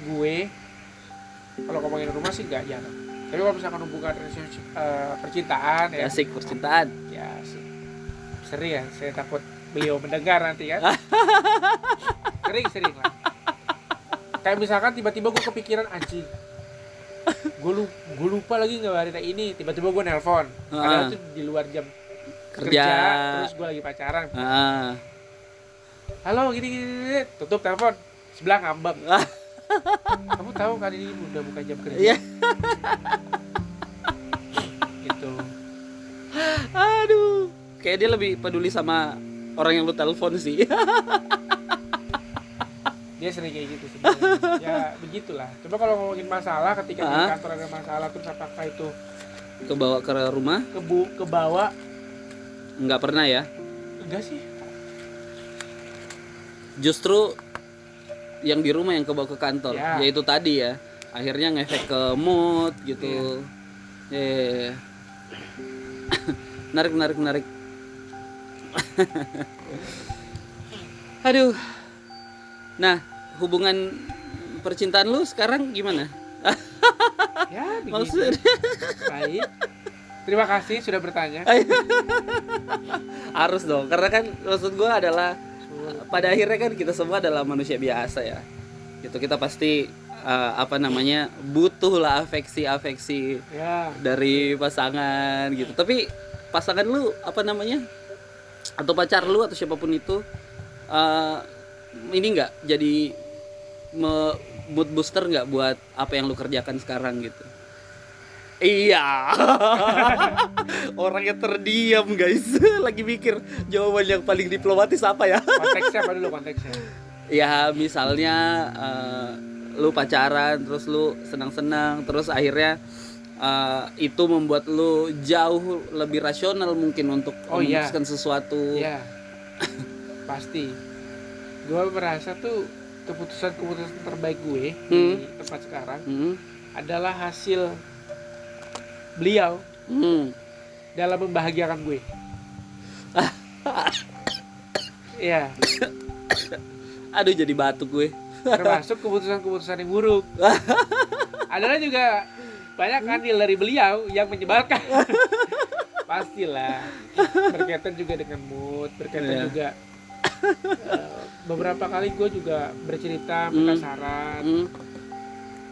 gue, kalau ngomongin rumah sih nggak jarang. Tapi kalau misalkan hubungan relationship, eh, percintaan ya, asik percintaan ya se- sering ya. Saya takut beliau mendengar nanti kan. sering sering lah. Kayak misalkan tiba-tiba gue kepikiran anjing. Gue lu, gue lupa lagi nggak hari ini. Tiba-tiba gue nelpon. Padahal Ah. itu di luar jam kerja, terus gue lagi pacaran. ah Halo gini gini, gini. tutup telepon. Sebelah ngambek. Ah. Kamu tahu kan ini udah bukan jam kerja. Iya. Gitu. aduh kayak dia lebih peduli sama orang yang lu telepon sih Dia sering kayak gitu sebenarnya. ya begitulah. Coba kalau ngomongin masalah ketika di kantor ada masalah terus apakah itu kebawa ke rumah kebu ke bawah nggak pernah ya enggak sih justru yang di rumah yang kebawa ke kantor Ya. yaitu tadi ya. Akhirnya ngefek ke mood gitu. Eh menarik menarik menarik. Aduh. Nah hubungan percintaan lu sekarang gimana? Ya begitu. Maksud baik. Terima kasih sudah bertanya. Harus dong karena kan maksud gua adalah pada akhirnya kan kita semua adalah manusia biasa ya. Gitu kita pasti eh, apa namanya butuh lah afeksi afeksi ya. dari pasangan gitu. Tapi pasangan lu apa namanya atau pacar lu atau siapa pun itu eh, ini nggak jadi me- mood booster nggak buat apa yang lu kerjakan sekarang gitu Iya, orangnya terdiam guys, lagi mikir jawaban yang paling diplomatis apa ya? konteksnya apa dulu konteksnya? Ya misalnya eh, lu pacaran terus lu senang-senang terus akhirnya eh, itu membuat lu jauh lebih rasional mungkin untuk Oh, iya. memutuskan sesuatu. Ya pasti. Gue merasa tuh keputusan-keputusan terbaik gue Hmm. di tempat sekarang Hmm, adalah hasil beliau hmm. dalam membahagiakan gue. Iya, aduh jadi batuk gue termasuk keputusan-keputusan yang buruk. Adalah juga banyak andil dari beliau yang menyebalkan. Pastilah. Berkaitan juga dengan mood, berkaitan Iya. juga eh, beberapa kali gue juga bercerita, minta Hmm. saran, Hmm,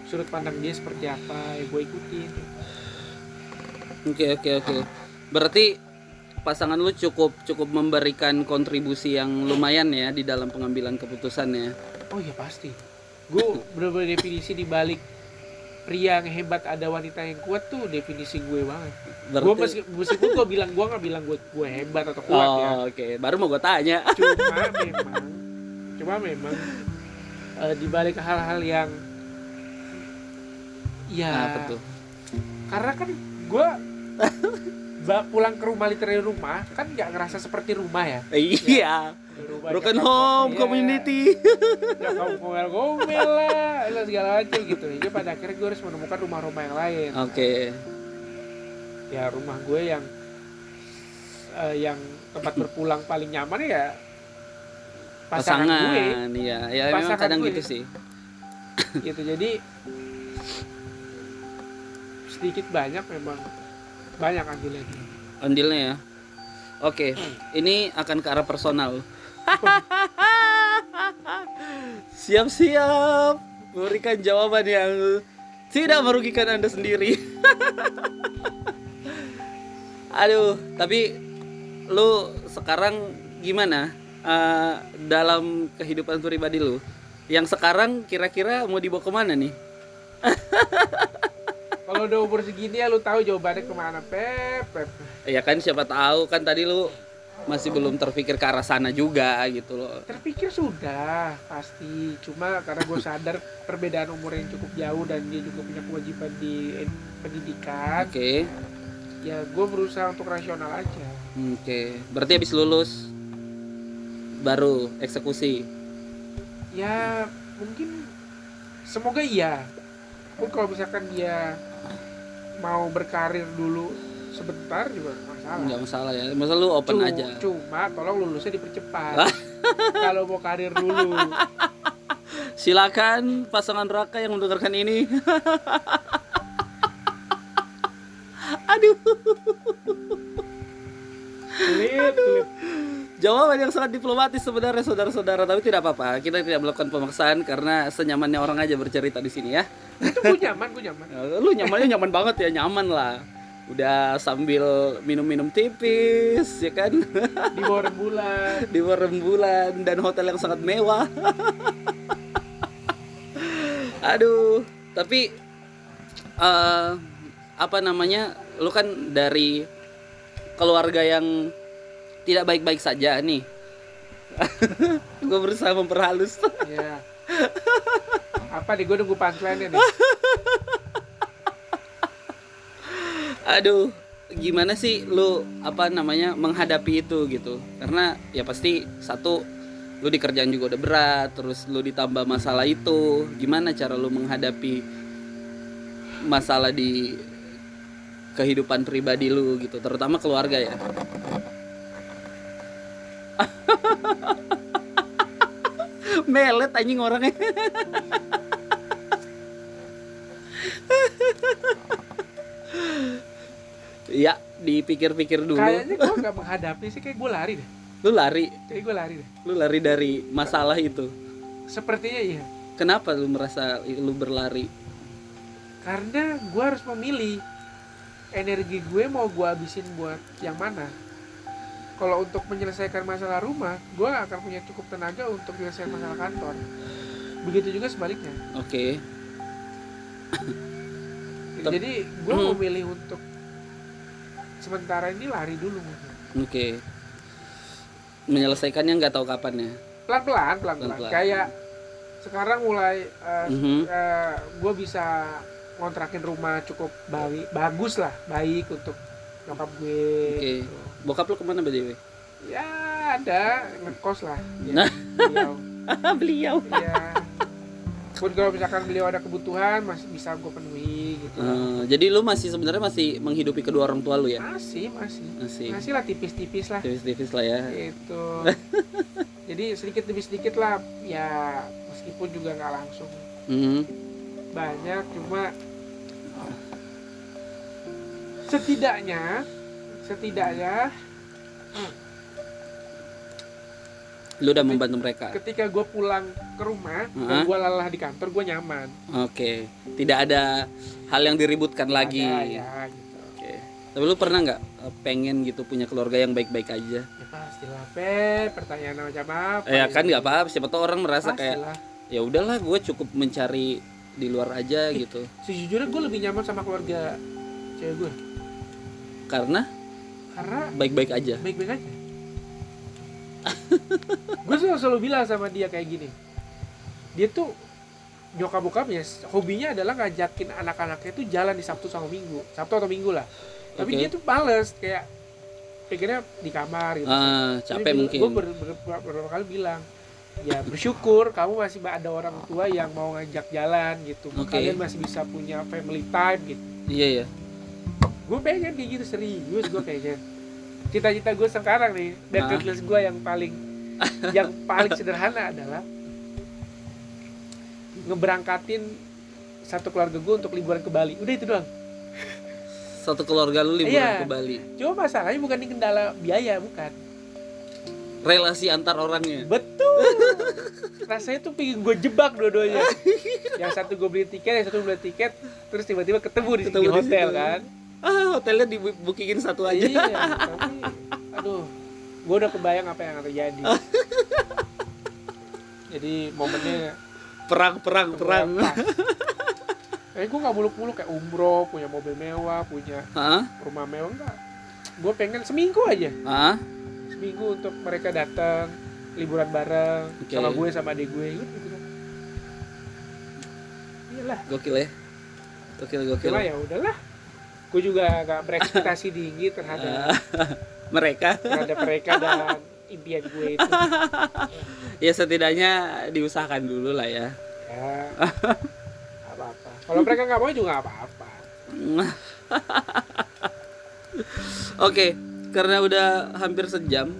sudut pandang dia seperti apa, ya gue ikutin. Oke oke oke berarti pasangan lu cukup cukup memberikan kontribusi yang lumayan ya di dalam pengambilan keputusan ya Oh iya pasti. Gue bener-bener definisi di balik pria yang hebat ada wanita yang kuat tuh definisi gue banget. Gue berarti meski, meskipun gue bilang gue nggak bilang gue gue hebat atau kuat ya. oh oke baru mau gue tanya Cuma memang, cuma memang eh, di balik hal-hal yang ya apa tuh karena kan gue pulang ke rumah literally rumah kan nggak ngerasa seperti rumah ya. iya. Rumah broken home iya. community. Ya kamu ngomel-ngomel lah lah, segala macam gitu. Jadi pada akhirnya gue harus menemukan rumah-rumah yang lain. Oke. Ya rumah gue yang eh, yang tempat berpulang paling nyaman ya pasangan, gue. pasangan iya. Ya memang Pasangan kadang gue. gitu sih. Gitu jadi sedikit banyak memang banyak andilnya. Andilnya ya. Oke ini akan ke arah personal. Siap-siap. Memberikan jawaban yang tidak merugikan anda sendiri. Aduh tapi lu sekarang gimana eh, dalam kehidupan pribadi lu? Yang sekarang kira-kira mau dibawa ke mana nih kalau udah umur segini ya lu tahu jawabannya ke mana, Pep. Pep. Ya kan siapa tahu kan tadi lu masih belum terpikir ke arah sana juga gitu loh. Terpikir sudah pasti, cuma karena gue sadar perbedaan umur yang cukup jauh dan dia juga punya kewajiban di pendidikan, Oke. ya gue berusaha untuk rasional aja. Oke. Berarti habis lulus baru eksekusi. Ya mungkin semoga iya. Pun kalau misalkan dia mau berkarir dulu sebentar juga nggak masalah. Enggak masalah ya. Masa lu open Cu- aja. Cuma tolong lulusnya dipercepat. kalau mau karir dulu. Silakan pasangan Raka yang mendengarkan ini. Aduh. Sulit, sulit. Jawaban yang sangat diplomatis sebenarnya saudara-saudara, tapi tidak apa-apa. Kita tidak melakukan pemaksaan karena senyamannya orang aja bercerita di sini ya. Itu gue nyaman, gue nyaman. Ya, Lu nyamannya nyaman banget ya, nyaman lah. Udah sambil minum-minum tipis, ya kan? Di bawah rembulan. Di bawah rembulan dan hotel yang sangat mewah. Aduh, tapi eh apa namanya? Lu kan dari keluarga yang tidak baik-baik saja nih. Gue berusaha memperhalus. Iya. Apa nih gue nunggu punchline nih. Aduh, gimana sih lu apa namanya menghadapi itu gitu? Karena ya pasti satu lu di kerjaan juga udah berat, terus lu ditambah masalah itu. Gimana cara lu menghadapi masalah di kehidupan pribadi lu gitu, terutama keluarga ya? Melet anjing orangnya. Ya, dipikir-pikir dulu. Kayaknya gue gak menghadapi sih, kayak gue lari deh. Lu lari, Kayak gue lari deh. lu lari dari masalah itu. Sepertinya iya. Kenapa lu merasa lu berlari? Karena gue harus memilih energi gue mau gue habisin buat yang mana. Kalau untuk menyelesaikan masalah rumah, gue gak akan punya cukup tenaga untuk menyelesaikan masalah kantor. Begitu juga sebaliknya. Oke. Tep- Jadi gue Hmm. memilih untuk sementara ini lari dulu mungkin. Oke. Menyelesaikannya nggak tahu kapan ya. Pelan-pelan, pelan-pelan. Pelan-pelan. Kayak sekarang mulai Mhm. gue bisa ngontrakin rumah cukup baik, bagus lah, baik untuk nyokap gue. Oke. gitu. Bokap lu ke mana BDW? Ya ada ngekos lah. Ya, Nah. beliau. Beliau. ya. Pun kalau misalkan beliau ada kebutuhan masih bisa gue penuhi gitu. Eh, jadi lu masih sebenarnya masih menghidupi kedua orang tua lu ya? Masih, masih. Masih. Masih lah tipis-tipis lah. Tipis-tipis lah ya. Itu. Jadi sedikit demi sedikit lah ya meskipun juga nggak langsung Mhm. banyak cuma setidaknya setidaknya Lu udah membantu mereka. ketika gue pulang ke rumah Heeh. dan gue lelah di kantor gue nyaman Oke. Tidak ada hal yang diributkan lagi. Ada, ya gitu Oke. Tapi lu pernah nggak eh, pengen gitu punya keluarga yang baik-baik aja? ya pastilah pe pertanyaan macam apa ya kan nggak apa-apa. Siapa tahu orang merasa kayak pastilah ya udahlah gue cukup mencari di luar aja gitu. sejujurnya gue lebih nyaman sama keluarga cewek gue Karena karena baik-baik aja. baik-baik aja gue selalu, selalu bilang sama dia kayak gini dia tuh nyokap bokapnya hobinya adalah ngajakin anak-anaknya tuh jalan di Sabtu sama Minggu Sabtu atau Minggu lah tapi Oke. dia tuh males kayak pikirnya di kamar gitu Ah, capek mungkin. gue ber, ber- ber- beberapa kali bilang ya bersyukur kamu masih ada orang tua yang mau ngajak jalan gitu Oke. kalian masih bisa punya family time gitu Iya ya. Gue pengen kayak gitu serius gue kayaknya cita-cita gue sekarang nih bucket Ah. list gue yang paling yang paling sederhana adalah ngeberangkatin satu keluarga gue untuk liburan ke Bali udah itu doang Satu keluarga lu liburan Iya. ke Bali. cuma masalahnya bukan di kendala biaya bukan Relasi antar orangnya. betul rasanya tuh pengen gue jebak dua-duanya yang satu gue beli tiket yang satu beli tiket terus tiba-tiba ketemu di, Ketemu di hotel kan Ah, hotelnya di bookingin satu aja. Iya, tapi aduh, gue udah kebayang apa yang akan terjadi. Jadi momennya Perang, perang, perang. eh gue nggak muluk-muluk kayak umroh punya mobil mewah punya Hah? rumah mewah enggak gue pengen seminggu aja Hah? seminggu untuk mereka datang liburan bareng Oke. sama gue sama adik gue gitu gitu kan iyalah Gokil ya. Gokil gokil. cuma ya udahlah gue juga nggak berekspektasi tinggi terhadap Mereka. terhadap mereka dan impian gue itu. Ya setidaknya diusahakan dulu lah ya. ya apa apa kalau mereka nggak mau juga apa-apa. Oke, karena udah hampir sejam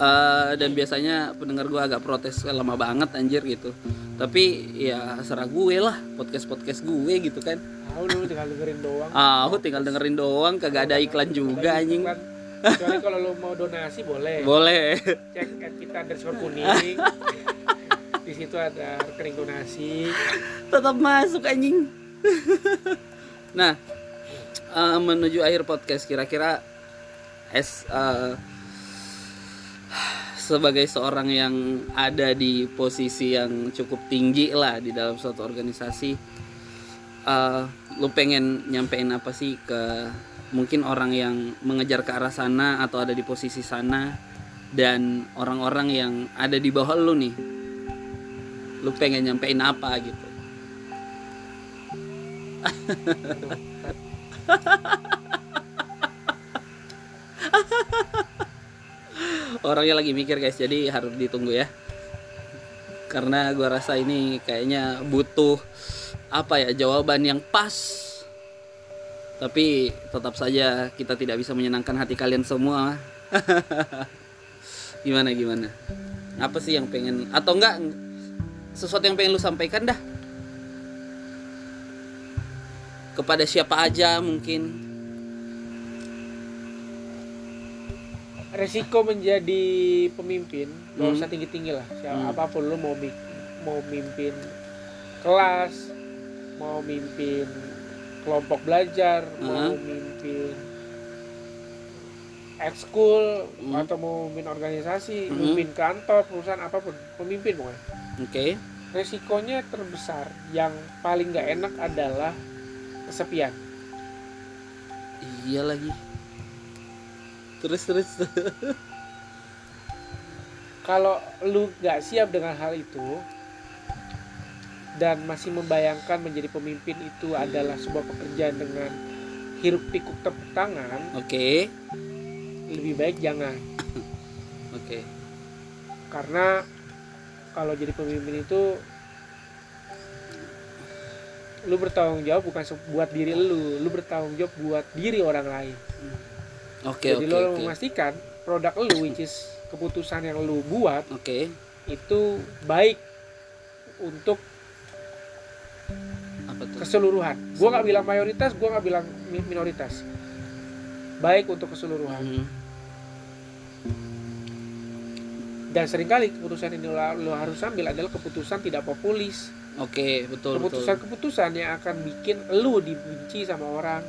eh, dan biasanya pendengar gue agak protes "Eh, lama banget anjir gitu. Tapi ya serah gue lah podcast podcast gue gitu kan. tahu lu tinggal dengerin doang Ah, aku tinggal dengerin doang, kagak ada iklan juga Ada anjing. iklan. kecuali kalau lu mau donasi boleh Boleh. cek at kita underscore kuning di situ ada rekening donasi Tetap masuk anjing. nah, eh, menuju akhir podcast kira-kira es eh, sebagai seorang yang ada di posisi yang cukup tinggi lah di dalam suatu organisasi eh, lu pengen nyampein apa sih ke mungkin orang yang mengejar ke arah sana atau ada di posisi sana dan orang-orang yang ada di bawah lu nih? Lu pengen nyampein apa gitu orangnya lagi mikir guys. Jadi harus ditunggu ya. Karena gua rasa ini kayaknya butuh apa ya jawaban yang pas. Tapi tetap saja kita tidak bisa menyenangkan hati kalian semua. Gimana gimana? Apa sih yang pengen atau enggak sesuatu yang pengen lu sampaikan dah. Kepada siapa aja mungkin resiko menjadi pemimpin gak Hmm. usah tinggi tinggi lah siapa Hmm. apa pun lu mau mau mimpin kelas mau mimpin kelompok belajar mau Hmm. mimpin ekskul Hmm. atau mau mimpin organisasi Hmm. mimpin kantor perusahaan apa pun pemimpin pokoknya oke resikonya terbesar yang paling nggak enak adalah kesepian iya lagi terus terus kalau lu nggak siap dengan hal itu dan masih membayangkan menjadi pemimpin itu adalah sebuah pekerjaan dengan hiruk pikuk tepuk tangan oke. lebih baik jangan. Oke. Karena kalau jadi pemimpin itu lu bertanggung jawab bukan buat diri lu lu bertanggung jawab buat diri orang lain oke jadi lu harus oke memastikan produk lu which is keputusan yang lu buat oke itu baik untuk apa tuh keseluruhan. Gua nggak bilang mayoritas, gua nggak bilang mi- minoritas. Baik untuk keseluruhan. Mhm. Dan sering kali keputusan ini lo, lo harus ambil adalah keputusan tidak populis. oke betul betul Keputusan-keputusan yang akan bikin lu dibenci sama orang.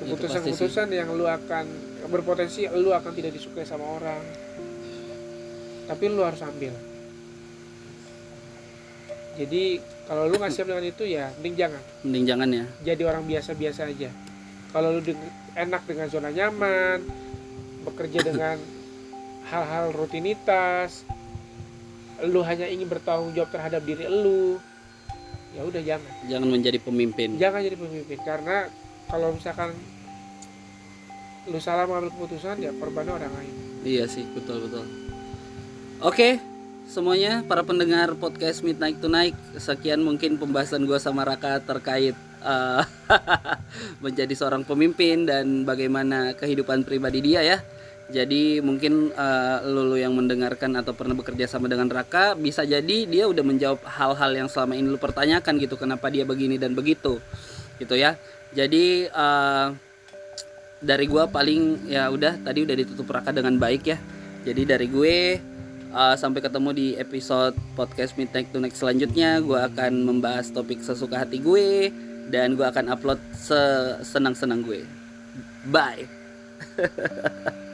Keputusan-keputusan yang lu akan berpotensi lu akan tidak disukai sama orang. Tapi lu harus ambil. Jadi kalau lu nggak siap dengan itu ya mending jangan. mending jangan ya jadi orang biasa-biasa aja. Kalau lu enak dengan zona nyaman, bekerja dengan hal-hal rutinitas, lu hanya ingin bertanggung jawab terhadap diri lu, ya udah jangan. jangan menjadi pemimpin Jangan jadi pemimpin karena kalau misalkan lu salah mengambil keputusan ya korbannya orang lain. Iya sih, betul betul. Oke, semuanya para pendengar podcast Midnight Tonight, sekian mungkin pembahasan gua sama Raka terkait eh, menjadi seorang pemimpin dan bagaimana kehidupan pribadi dia ya. Jadi mungkin eh, lulu yang mendengarkan atau pernah bekerja sama dengan Raka bisa jadi dia udah menjawab hal-hal yang selama ini lu pertanyakan gitu kenapa dia begini dan begitu gitu ya. Jadi eh, dari gua paling ya udah tadi udah ditutup Raka dengan baik ya. Jadi dari gue uh, sampai ketemu di episode podcast Midnight Tonight selanjutnya, gua akan membahas topik sesuka hati gue dan gua akan upload sesenang-senang gue. Bye.